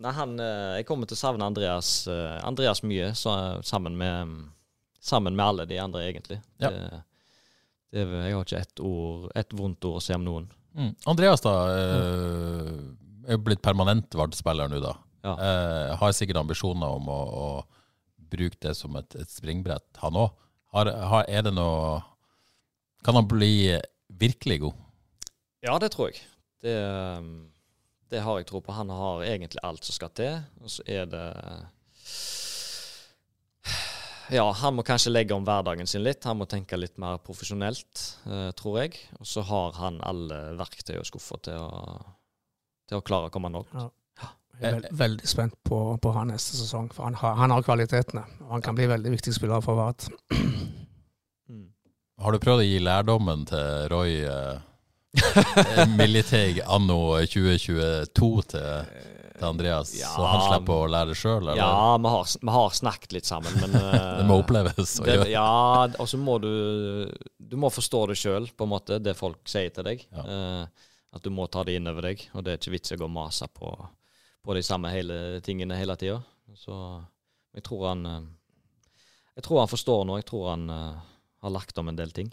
Nei, han, eh, jeg kommer til å savne Andreas, eh, Andreas mye, så, sammen, med, sammen med alle de andre, egentlig. Ja. Det, er- jeg har ikke ett ord, et vondt ord å si om noen. mm. Andreas da eh, er jo blitt permanent Vard-spiller nå, da. Ja. Eh, har sikkert ambisjoner om å, å bruke det som et, et springbrett, han òg. Har, har, er det noe Kan han bli virkelig god? Ja, det tror jeg. Det, um, det har jeg tro på. Han har egentlig alt som skal til, og så er det Ja, han må kanskje legge om hverdagen sin litt. Han må tenke litt mer profesjonelt, eh, tror jeg. Og så har han alle verktøy og skuffer til å, til å klare å komme langt. Ja. Jeg er veld, veldig spent på, på han neste sesong, for han har, han har kvalitetene. Og han kan bli veldig viktig spiller for Vard. Mm. Har du prøvd å gi lærdommen til Roy eh, Militeg anno 2022 til, til Andreas, Ja, så han slipper å lære det sjøl? Ja, vi har, vi har snakket litt sammen, men eh, Det må oppleves det. Ja, og så må du Du må forstå det sjøl, på en måte, det folk sier til deg. Ja. Uh, at du må ta det inn over deg, og det er ikke vits i å gå og mase på, på de samme hele tingene hele tida. Så jeg tror han eh, Jeg tror han forstår nå. Jeg tror han uh, har lagt om en del ting.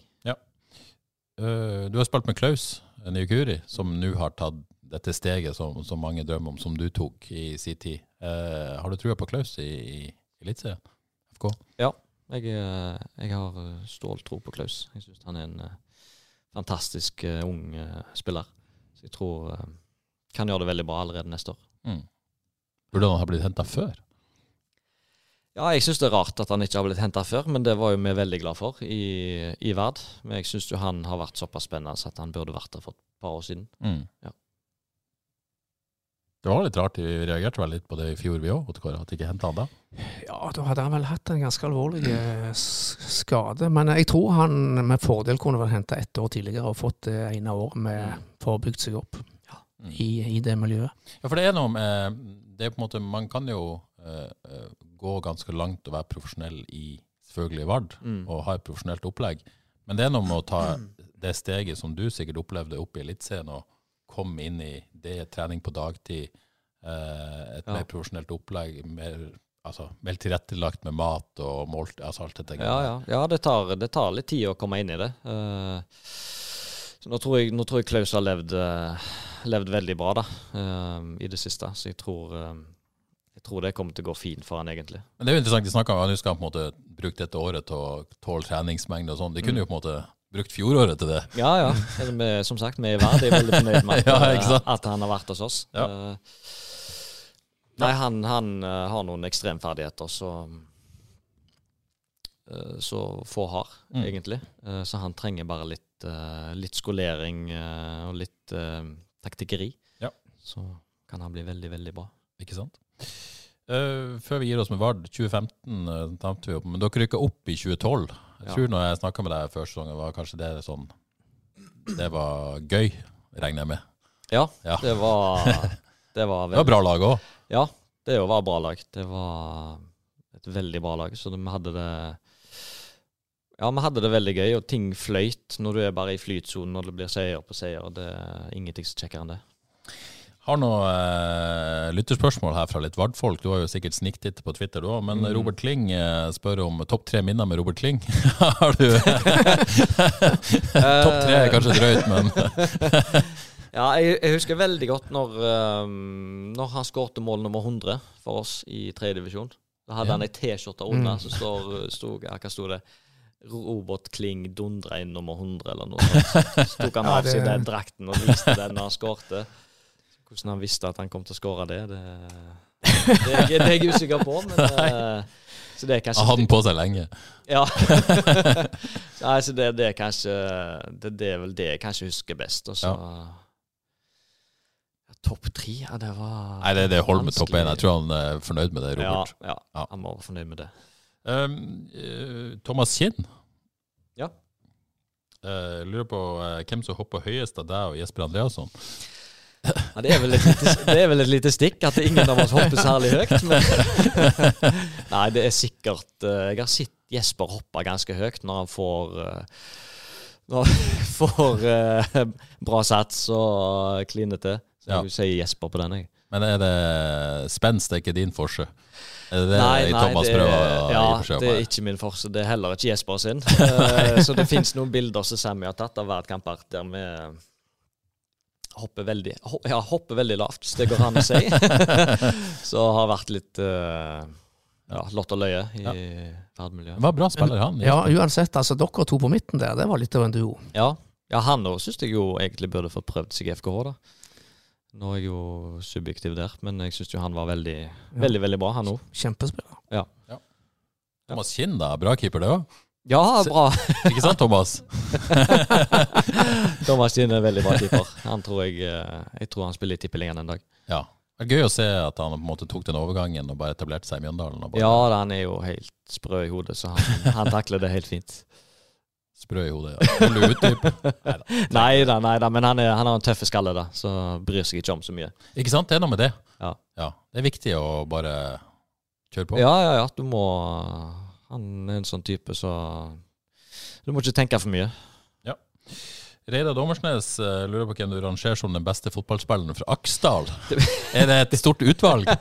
Eh, du har spilt med Klaus Niukuri, som nå har tatt dette steget som, som mange drømmer om, som du tok i sin tid. Eh, har du trua på Klaus i, i Eliteserien? FK? Jeg, eh, jeg har ståltro tro på Klaus. Jeg syns han er en eh, fantastisk uh, ung uh, spiller. Så jeg tror uh, kan gjøre det veldig bra allerede neste år. Mm. Burde han ha blitt henta før? Ja, jeg syns det er rart at han ikke har blitt henta før, men det var jo vi veldig glad for i, i Verd. Men jeg syns jo han har vært såpass spennende så at han burde vært der for et par år siden. Mm. Ja. Det var litt rart, vi reagerte vel litt på det i fjor vi òg, at de ikke henta han da. Ja, da hadde han vel hatt en ganske alvorlig eh, skade. Men jeg tror han med fordel kunne vært henta ett år tidligere og fått det ene året med for å bygge seg opp ja. i, i det miljøet. Ja, for det er noe med det er på en måte, Man kan jo eh, eh, gå ganske langt og være profesjonell i selvfølgelig Vard, Mm. og ha et profesjonelt opplegg, men det er noe med å ta det steget som du sikkert opplevde oppe i Eliteserien, og komme inn i det, trening på dagtid, eh, et Ja. mer profesjonelt opplegg, mer, altså, vel tilrettelagt med mat og målt, altså alt dette. Ja, ja. ja det, tar, det tar litt tid å komme inn i det. Uh, nå tror, jeg, nå tror jeg Klaus har levd, uh, levd veldig bra da, uh, i det siste. Så jeg tror, jeg tror det kommer til å gå fint for han egentlig. Men det er jo interessant, de snakka om at han skal på en måte bruke dette året til å tåle treningsmengde og sånn. De kunne jo på en måte brukt fjoråret til det. Ja, ja. Som sagt, vi er verdig er veldig fornøyd med at, Ja, sant? at han har vært hos oss. Ja. Eh, nei, han, han eh, har noen ekstremferdigheter så eh, så få har, Mm. egentlig. Eh, så han trenger bare litt, eh, litt skolering eh, og litt taktikkeri. Ja. Så kan han bli veldig, veldig bra. Ikke sant? Eh, før vi gir oss med Vard, 2015 uh, vi opp, men dere rykka opp i 2012. Jeg tror når jeg snakka med deg før sesongen, var kanskje det sånn Det var gøy, regner jeg med. Ja, Ja. det var Det var Det var bra lag òg. Ja, det var bra lag. Det var et veldig bra lag. Så vi hadde det Ja, vi hadde det veldig gøy, og ting fløyt når du er bare i flytsonen og det blir seier på seier. Det er ingenting som kjekkere enn det. Har noen eh, lytterspørsmål her fra litt Vard-folk. Du har jo sikkert sniktitt på Twitter, du òg. Men Mm. Robert Kling eh, spør om topp tre minner med Robert Kling. har du Topp tre er kanskje drøyt, men Ja, jeg, jeg husker veldig godt når, um, når han skårte mål nummer 100 for oss i tredjedivisjon. Da hadde Ja. han ei T-skjorte under, Mm. så står, sto, ja, hva sto det? Robert Kling dundra inn nummer 100, eller noe sånt. Så tok han Ja, av seg den drakten og viste den når han skårte. Hvordan han visste at han kom til å skåre det, det, det, det er jeg usikker på. Men, eh, så det er kanskje han hadde den på seg lenge. Ja. Nei, så det, det er kanskje det, det er vel det jeg kanskje husker best. Og så ja. Topp tre, ja, det var Nei, det, det holder med topp én. Jeg tror han er fornøyd med det, Robert. Ja, ja, han må være fornøyd med det. Um, Thomas Kinn. Ja. Uh, lurer på uh, hvem som hopper høyest av deg og Jesper Andreasson. Ja, det, er lite, det er vel et lite stikk at ingen av oss hopper særlig høyt. Men Nei, det er sikkert eh, Jeg har sett Jesper hoppe ganske høyt når han får eh, Når han får eh, bra sats og kline til. Så Ja. jeg vil si Jesper på den, jeg. Men er det spenst, det er ikke din forse? Er det det Nei, nei, Thomas det, prøver å ja, gi beskjed om? det er ikke min forse. Det er heller ikke Jesper sin. Så det fins noen bilder som Sammy har tatt av verdenskamper der vi hopper veldig ho Ja, hopper veldig lavt, hvis det går an å si. så har vært litt uh, ja, lott og løye i Ja. verdensmiljøet. Var bra spiller, han. Ja, uansett. altså Dere to på midten der, det var litt av en duo. Ja, ja han òg syns jeg jo egentlig burde fått prøvd seg i FKH, da. Nå er jeg jo subjektiv der, men jeg syns jo han var veldig, veldig, veldig bra, han òg. Kjempespiller. Thomas Kinn, da. Bra keeper, det òg. Ja, bra. Ikke sant, Thomas? Thomas Kinn er en veldig bra keeper. Han tror jeg, eh, jeg tror han spiller i Tippeligaen en dag. Ja. Det er gøy å se at han på en måte tok den overgangen og bare etablerte seg i Mjøndalen. Bare Ja, han er jo helt sprø i hodet, så han, han takler det helt fint. sprø i hodet. Ja. Nei da, nei da, men han, er, han har en tøff skalle, da, så bryr seg ikke om så mye. Ikke sant? Det er noe med det. Ja. Det er viktig å bare kjøre på. Ja, ja, ja, du må Han er en sånn type, så Du må ikke tenke for mye. Ja. Reidar Dommersnes eh, lurer på hvem du rangerer som den beste fotballspilleren fra Aksdal. Er det et stort utvalg?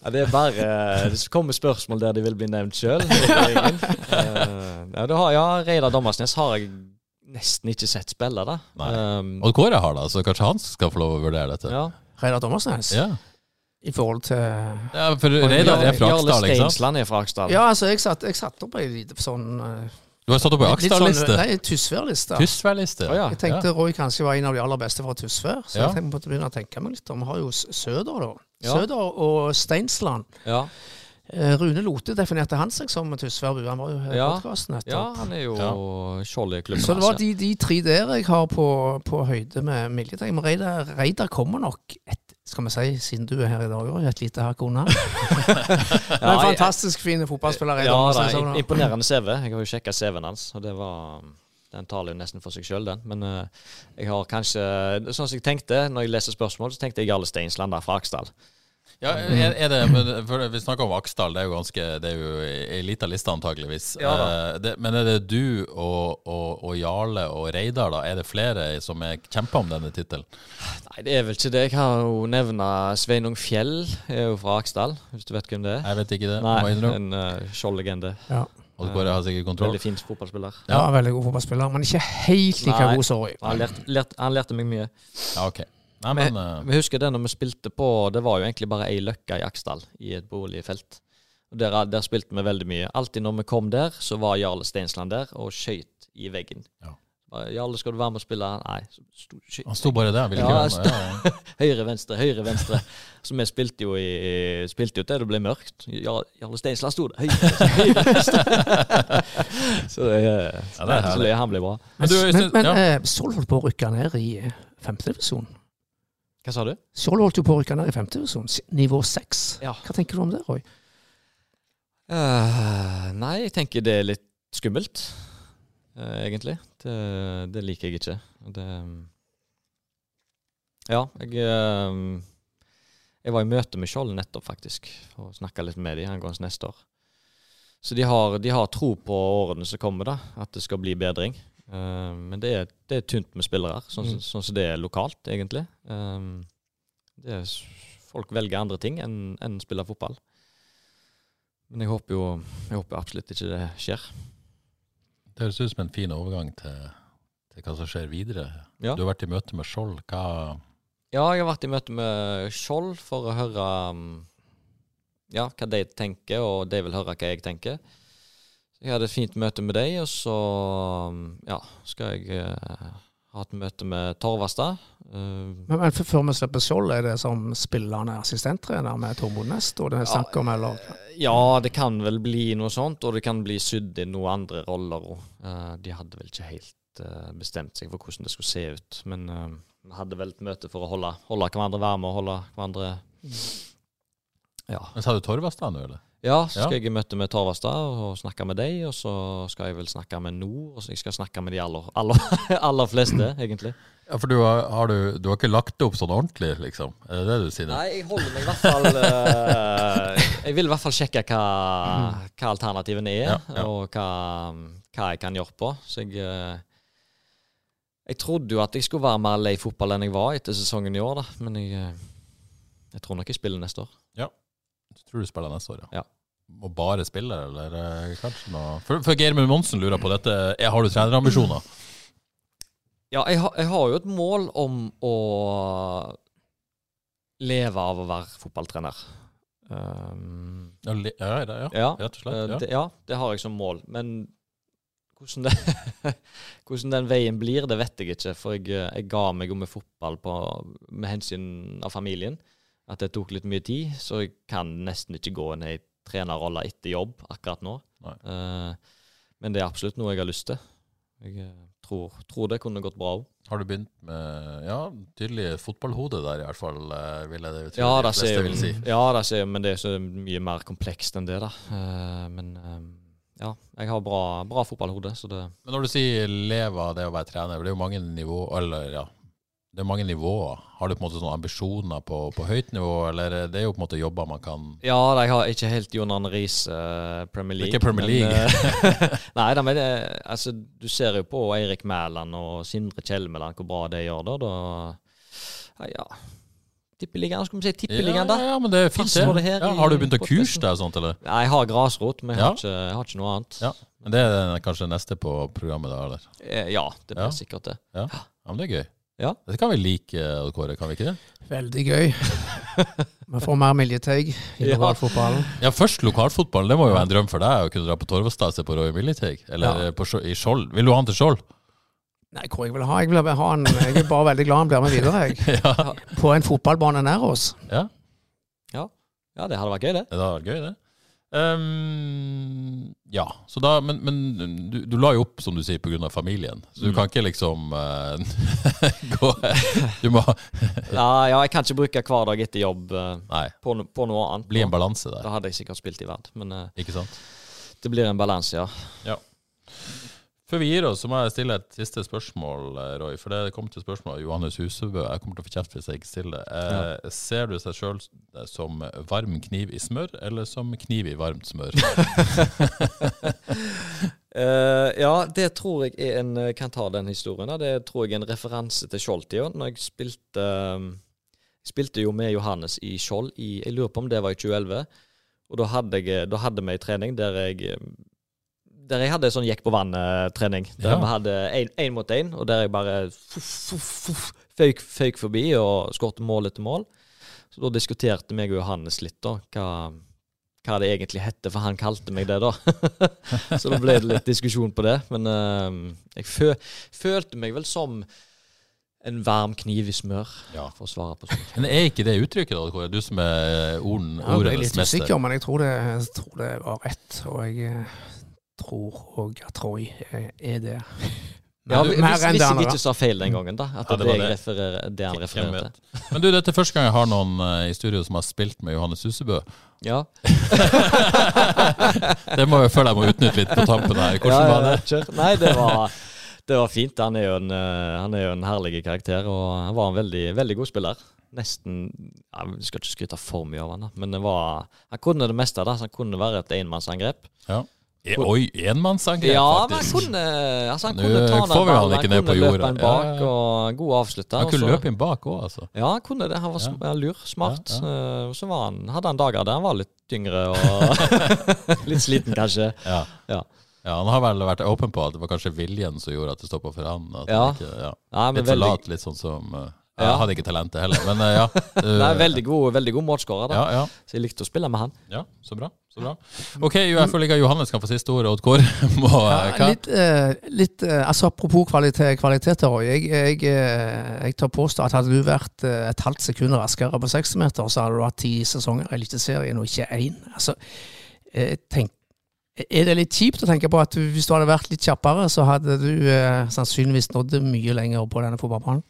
Ja, det er bare Det kommer spørsmål der de vil bli nevnt sjøl. ja, ja, Reidar Dommersnes har jeg nesten ikke sett spille, da. Nei. Um, Og Kåre har det, så kanskje han skal få lov å vurdere dette? ja. Reidar Dommersnes. Ja, I forhold til ja for Reidar er fra Aksdal, ikke sant? Steinsland er fra Aksdal. Ja, altså, jeg satt, jeg satt opp ei lite sånn eh, Du har satt opp ei litt sånn, Aksdal-liste. Nei, Tysvær-liste. Tysvær-liste. Å, ja. Jeg tenkte Roy kanskje var en av de aller beste fra Tysvær, så Ja. jeg tenkte måtte begynne å tenke meg litt om. Vi har jo S- Søder, da. Ja. Søder og Steinsland. Ja. Eh, Rune Lote definerte han seg som Tysværbu. Han var jo her i Ja. podkasten ja, han er jo Ja. skjold i klubben. Så det var de, de tre der jeg har på, på høyde med. Men Reidar, Reidar kommer nok et, skal vi si, siden du er her i dag òg, et lite hakk unna. Men fantastisk fin fotballspiller. Ja, da, sånn, imponerende CV. Jeg har jo sjekka CV-en hans, og det var Den taler jo nesten for seg sjøl, den. Men uh, jeg har kanskje Sånn som jeg tenkte når jeg leser spørsmål, så tenkte jeg Jarle Steinsland der fra Aksdal. Ja, er, er det, men for Vi snakker om Aksdal, det er jo ganske Det er jo ei lita liste, antageligvis. Ja. Eh, det, men er det du og, og, og Jarle og Reidar, da? Er det flere som er kjemper om denne tittelen? Nei, det er vel ikke det. Jeg har jo nevna Sveinung Fjell, er jo fra Aksdal, hvis du vet hvem det er. Jeg vet ikke det. Nei, en uh, skjoldlegende. Ja. bare har sikkert kontroll. Veldig fin fotballspiller. ja, veldig god fotballspiller, men ikke helt like god som Roy. Han lærte, lærte, han lærte meg mye. Ja, ok. Nei, Men, men eh, Vi husker det når vi spilte på Det var jo egentlig bare ei løkke i Aksdal, i et boligfelt. Der, der spilte vi veldig mye. Alltid når vi kom der, så var Jarle Steinsland der og skøyt i veggen. Ja. 'Jarle, skal du være med og spille?' Nei. Sto, han sto bare der. Ville Ja, ikke være med. Ja, ja. Høyre, venstre, høyre, venstre. Så vi spilte jo i Spilte jo til det ble mørkt. Jarle, Steinsland sto der. Høyre, høyre, venstre. Så det, Ja, det er så det- han ble bra. Men du, Men, men ja. eh, på å rykke ned i eh, femtedivisjon. Hva sa du? Skjold holdt jo på å rykke ned i femtevisjon, nivå seks. Ja. Hva tenker du om det, Roy? Uh, nei, jeg tenker det er litt skummelt, uh, egentlig. Det, det liker jeg ikke. Det Ja, jeg uh, Jeg var i møte med Skjold nettopp, faktisk, og snakka litt med dem angående neste år. Så de har, de har tro på årene som kommer, da, at det skal bli bedring. Eh, men det er, det er tynt med spillere, sånn, som- sånn sånn det er lokalt, egentlig. Eh, det er, folk velger andre ting enn enn spille fotball. Men jeg håper jo jeg håper absolutt ikke det skjer. Det høres ut som en fin overgang til, til hva som skjer videre. Ja. Du har vært i møte med Skjold. Hva Ja, jeg har vært i møte med Skjold for å høre um, ja, hva de tenker, og de vil høre hva jeg tenker. Jeg hadde et fint møte med deg, og så um, ja, skal jeg uh, ha et møte med Torvastad. Uh, Men, men før vi slipper Skjold, er det som spillende assistenttrener med Tormod Nest? Og det er snakk om, eller? ja, det kan vel bli noe sånt, og det kan bli sydd inn noen andre roller òg. de hadde vel ikke helt eh, bestemt seg for hvordan det skulle se ut, men eh, vi hadde vel et møte for å holde, holde hverandre varme og holde hverandre Ja. Men Sa du Torvastad nå, eller? Ja, så Ja. skal jeg i møte med Torvastad og snakke med deg, og så skal jeg vel snakke med Nord, og så jeg skal snakke med de aller, aller, aller fleste, egentlig. Ja, For du har, har du, du har ikke lagt det opp sånn ordentlig, liksom? Er det det du sier? Nei, jeg holder meg i hvert fall eh, Jeg vil i hvert fall sjekke hva, hva alternativene er, Ja, ja. og hva, hva jeg kan gjøre på. Så jeg eh, Jeg trodde jo at jeg skulle være mer lei fotball enn jeg var etter sesongen i år, da. Men jeg, eh, jeg tror nok jeg spiller neste år. Jeg tror du spiller neste år, Ja. Og bare spiller, eller eh, kanskje noe For, for Geirmund Monsen lurer på dette. Jeg Har du trenerambisjoner? Ja, jeg, jeg har jo et mål om å leve av å være fotballtrener. Um, Ja, le- ja, ja, ja, Ja, rett og slett. Eh, Ja. Det, ja, det har jeg som mål. Men hvordan, det, hvordan den veien blir, det vet jeg ikke. For jeg, eh, jeg ga meg jo med fotball på, med hensyn av familien. At det tok litt mye tid, så jeg kan nesten ikke gå inn i trenerrolle etter jobb akkurat nå. Eh, men det er absolutt noe jeg har lyst til. Jeg eh, tror, tror det kunne gått bra òg. Har du begynt med Ja, tydelig fotballhode der, i hvert fall, eh, vil jeg det tro Ja, de det ser fleste vil si. ja, det ser, men det er så mye mer komplekst enn det, da. Uh, men eh, ja, jeg har bra, bra fotballhode, så det Men når du sier leve av det å være trener, det er jo mange nivå, eller ja, det er mange nivåer. Har du på en måte sånne ambisjoner på, på høyt nivå, eller er det jo på en måte jobber man kan Ja, jeg har ikke helt Jon Arne Riis uh, Premier er League. ikke Premier League. eh, nei da, men det, altså, du ser jo på Eirik Mæland og Sindre Kjelmeland hvor bra de gjør det. Da, ja, ja. Tippeligaen, skal vi si. Tippeligaen, da. ja, men det er fint, det. det Ja, har du begynt å kurs der og sånt, eller? Nei, jeg har grasrot, men jeg, Ja. har ikke, jeg har ikke noe annet. Ja. Men det er kanskje neste på programmet, da, eller? Eh, ja det blir Ja. sikkert det. Ja. ja, men det er gøy. Ja. Det kan vi like, Kåre, kan vi ikke det? Veldig gøy. Vi får mer miljøteig i Ja. lokalfotballen. Ja, først lokalfotballen. Det må jo være en drøm for deg å kunne dra på Torvastad og se på Roy Militeg. Eller Ja. på, i Skjold. Vil du ha han til Skjold? Nei, hvor jeg vil ha? Jeg, vil ha han. jeg er bare veldig glad han blir med videre. Jeg. ja. På en fotballbane nær oss. ja. Ja, det hadde vært gøy, det. Det hadde vært gøy, det. Ehm, ja, så da, men, men du, du la jo opp, som du sier, pga. familien. Så du Mm. kan ikke liksom uh, gå Du må Ja, ja, jeg kan ikke bruke hver dag etter jobb uh, på, på noe annet. Bli en balanse Da hadde jeg sikkert spilt i verd, men uh, Ikke sant? det blir en balanse, ja. ja. Før vi gir oss, så må jeg stille et siste spørsmål, eh, Roy. For det kom til spørsmål av Johannes Husebø. Jeg kommer til å få kjeft hvis jeg ikke stiller. Eh, Ser du seg sjøl som varm kniv i smør, eller som kniv i varmt smør? Uh, ja, det tror jeg er en eh, Kan ta den historien. da. Det tror jeg er en referanse til Skjold-tida. Når jeg spilte eh, Spilte jo med Johannes i Skjold i Jeg lurer på om det var i 2011. Og da hadde, jeg, da hadde vi en trening der jeg eh, Der jeg hadde sånn gikk på vannet-trening. Der Ja. vi hadde én mot én, og der jeg bare fuff, fuff, fuff, føyk, føyk forbi og skåret mål etter mål. Så da diskuterte meg og Johannes litt, da. Hva, hva det egentlig hette, for han kalte meg det, da. så da ble det litt diskusjon på det. Men uh, jeg fø følte meg vel som en varm kniv i smør, Ja. for å svare på spørsmålet. Men er ikke det uttrykket, da, Kåre? Du som er orden, Ja, jeg ble litt usikker, men jeg tror det, jeg tror det var rett. Og jeg eh, tror òg at Roy er er det. Ja, hvis, ikke hvis jeg ikke sa feil den gangen, da. At Ja, det, det var er det, han til. Men du, dette er første gang jeg har noen eh, i studio som har spilt med Johannes Husebø. Ja. Det må jeg føle jeg må utnytte litt på tampen her. Hvordan ja, var det? kjør. Nei, det var, det var fint. Han er, jo en, eh, han er jo en herlig karakter, og han var en veldig, veldig god spiller. Nesten ja, Vi skal ikke skryte for mye av han, da, men det var, han kunne det meste. da, så Han kunne være et enmannsangrep. Ja. E oi, enmannsangrep, Ja, men han kunne, altså, han kunne ta han ballen, på kunne løpe jorda. bak, Ja, og god avslutter. Han kunne så- løpe inn bak òg, altså. Ja, han kunne det. Han var Ja. lur, smart. Eh, Så var han, hadde han dager der han var litt yngre og litt sliten, kanskje. Ja. Han har vel vært åpen på at det var kanskje viljen som gjorde at det stoppa for han. At Ja. han ikke, ja. Nei, men Litt for veldig, lat, litt sånn som eh, Jeg hadde ikke talentet heller, men eh, ja. Nei, veldig god, veldig god målskårer, da. Ja, ja, Så jeg likte å spille med han. ja, så bra. så bra. OK, jeg føler ikke at Johannes kan få siste ordet. Odd Kåre må Ja, litt, eh, litt eh, altså Apropos kvalitet, kvaliteter. Jeg, jeg, eh, jeg tar påstå at hadde du vært eh, et halvt sekund raskere på 60 meter, så hadde du hatt ti sesonger i Eliteserien og ikke én. Altså, eh, tenk, er det litt kjipt å tenke på at du, hvis du hadde vært litt kjappere, så hadde du eh, sannsynligvis nådd mye lenger på denne fotballbanen?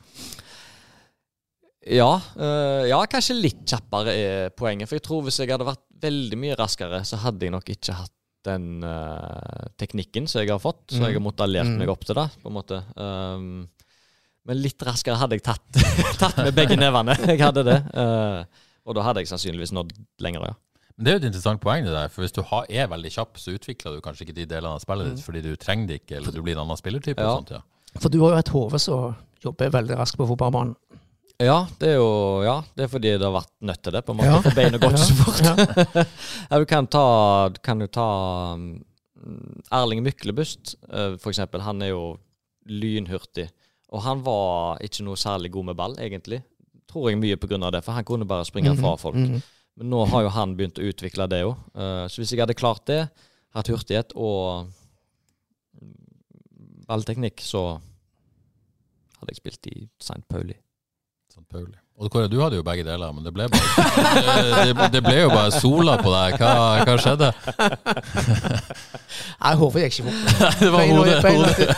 Ja, øh, ja, kanskje litt kjappere er poenget. For jeg tror hvis jeg hadde vært veldig mye raskere, så hadde jeg nok ikke hatt den øh, teknikken som jeg har fått. Så jeg har måttet ha lært Mm. meg opp til det, på en måte. Um, men litt raskere hadde jeg tatt, tatt med begge nevene. Jeg hadde det. Uh, og da hadde jeg sannsynligvis nådd lenger, ja. Men Det er jo et interessant poeng, det der. For hvis du har, er veldig kjapp, så utvikler du kanskje ikke de delene av spillet ditt fordi du trenger det ikke, eller du blir en annen spillertype. Ja. og sånt, ja. For du har jo et hode som jobber veldig raskt på fotballbanen. Ja, det er jo Ja, det er fordi det har vært nødt til det, på en måte. Ja. For beinet går ikke så fort. Ja. du kan ta kan jo ta um, Erling Myklebust, eh, for eksempel. Han er jo lynhurtig. Og han var ikke noe særlig god med ball, egentlig. Tror jeg mye på grunn av det, for han kunne bare springe fra folk. Mhm. Men nå har jo han begynt å utvikle det òg. så hvis jeg hadde klart det, hatt hurtighet og ballteknikk, så hadde jeg spilt i St. Pauli. St. Pauli. Og Kåre, du hadde jo begge deler, men det ble, bare, det, det ble jo bare sola på deg. Hva, hva skjedde? Nei, hodet gikk ikke bort. Det var hodet, hodet,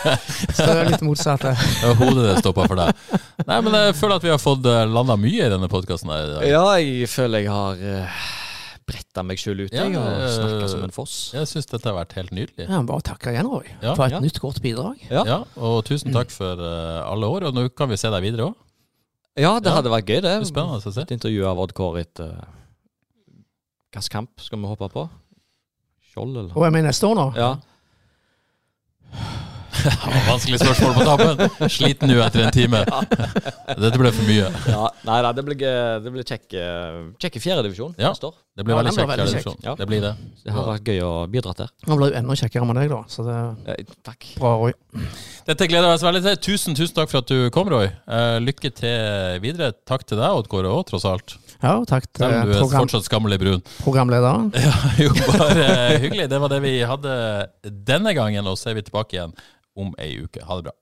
Så det er litt motsatt. det. det var hodet det stoppa for deg. Nei, men jeg føler at vi har fått landa mye i denne podkasten her i dag. Ja, jeg føler jeg har uh, bretta meg sjøl ut Ja, jeg, og eh, snakka som en foss. Jeg syns dette har vært helt nydelig. Ja, Bare takk igjen, Roy, Ja. for et Ja. nytt, godt bidrag. Ja. Ja, og tusen takk for eh, alle år. Og nå kan vi se deg videre òg. Ja, det Ja. hadde vært gøy, det. Det er spennende å se. Et intervju av Odd Kåre etter uh, Hvilken kamp skal vi hoppe på? Skjold, eller? Og jeg mener neste år nå. Ja. Vanskelig spørsmål på tampen. Sliten nå etter en time. Dette ble for mye. ja. Nei nei, det blir, det blir kjekk, eh, kjekk i fjerdedivisjon Ja. neste år. Det blir Ja, veldig kjekk. divisjon. Ja. Det blir det. Det har vært gøy å bidra til. Nå ble jo enda kjekkere med deg, da. Så det er Eh, takk. bra, Roy. Dette gleder jeg oss veldig til. Tusen tusen takk for at du kom, Roy. Eh, lykke til videre. Takk til deg, Odd Kåre, òg, tross alt. Ja, takk til Selv om du er program fortsatt skammelig brun. programlederen. Ja, jo, bare hyggelig. Det var det vi hadde denne gangen, og så er vi tilbake igjen om ei uke. Ha det bra.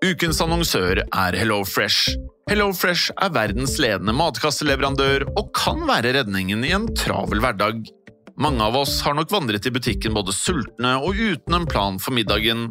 Ukens annonsør er HelloFresh. HelloFresh er verdens ledende matkasseleverandør og kan være redningen i en travel hverdag. Mange av oss har nok vandret i butikken både sultne og uten en plan for middagen,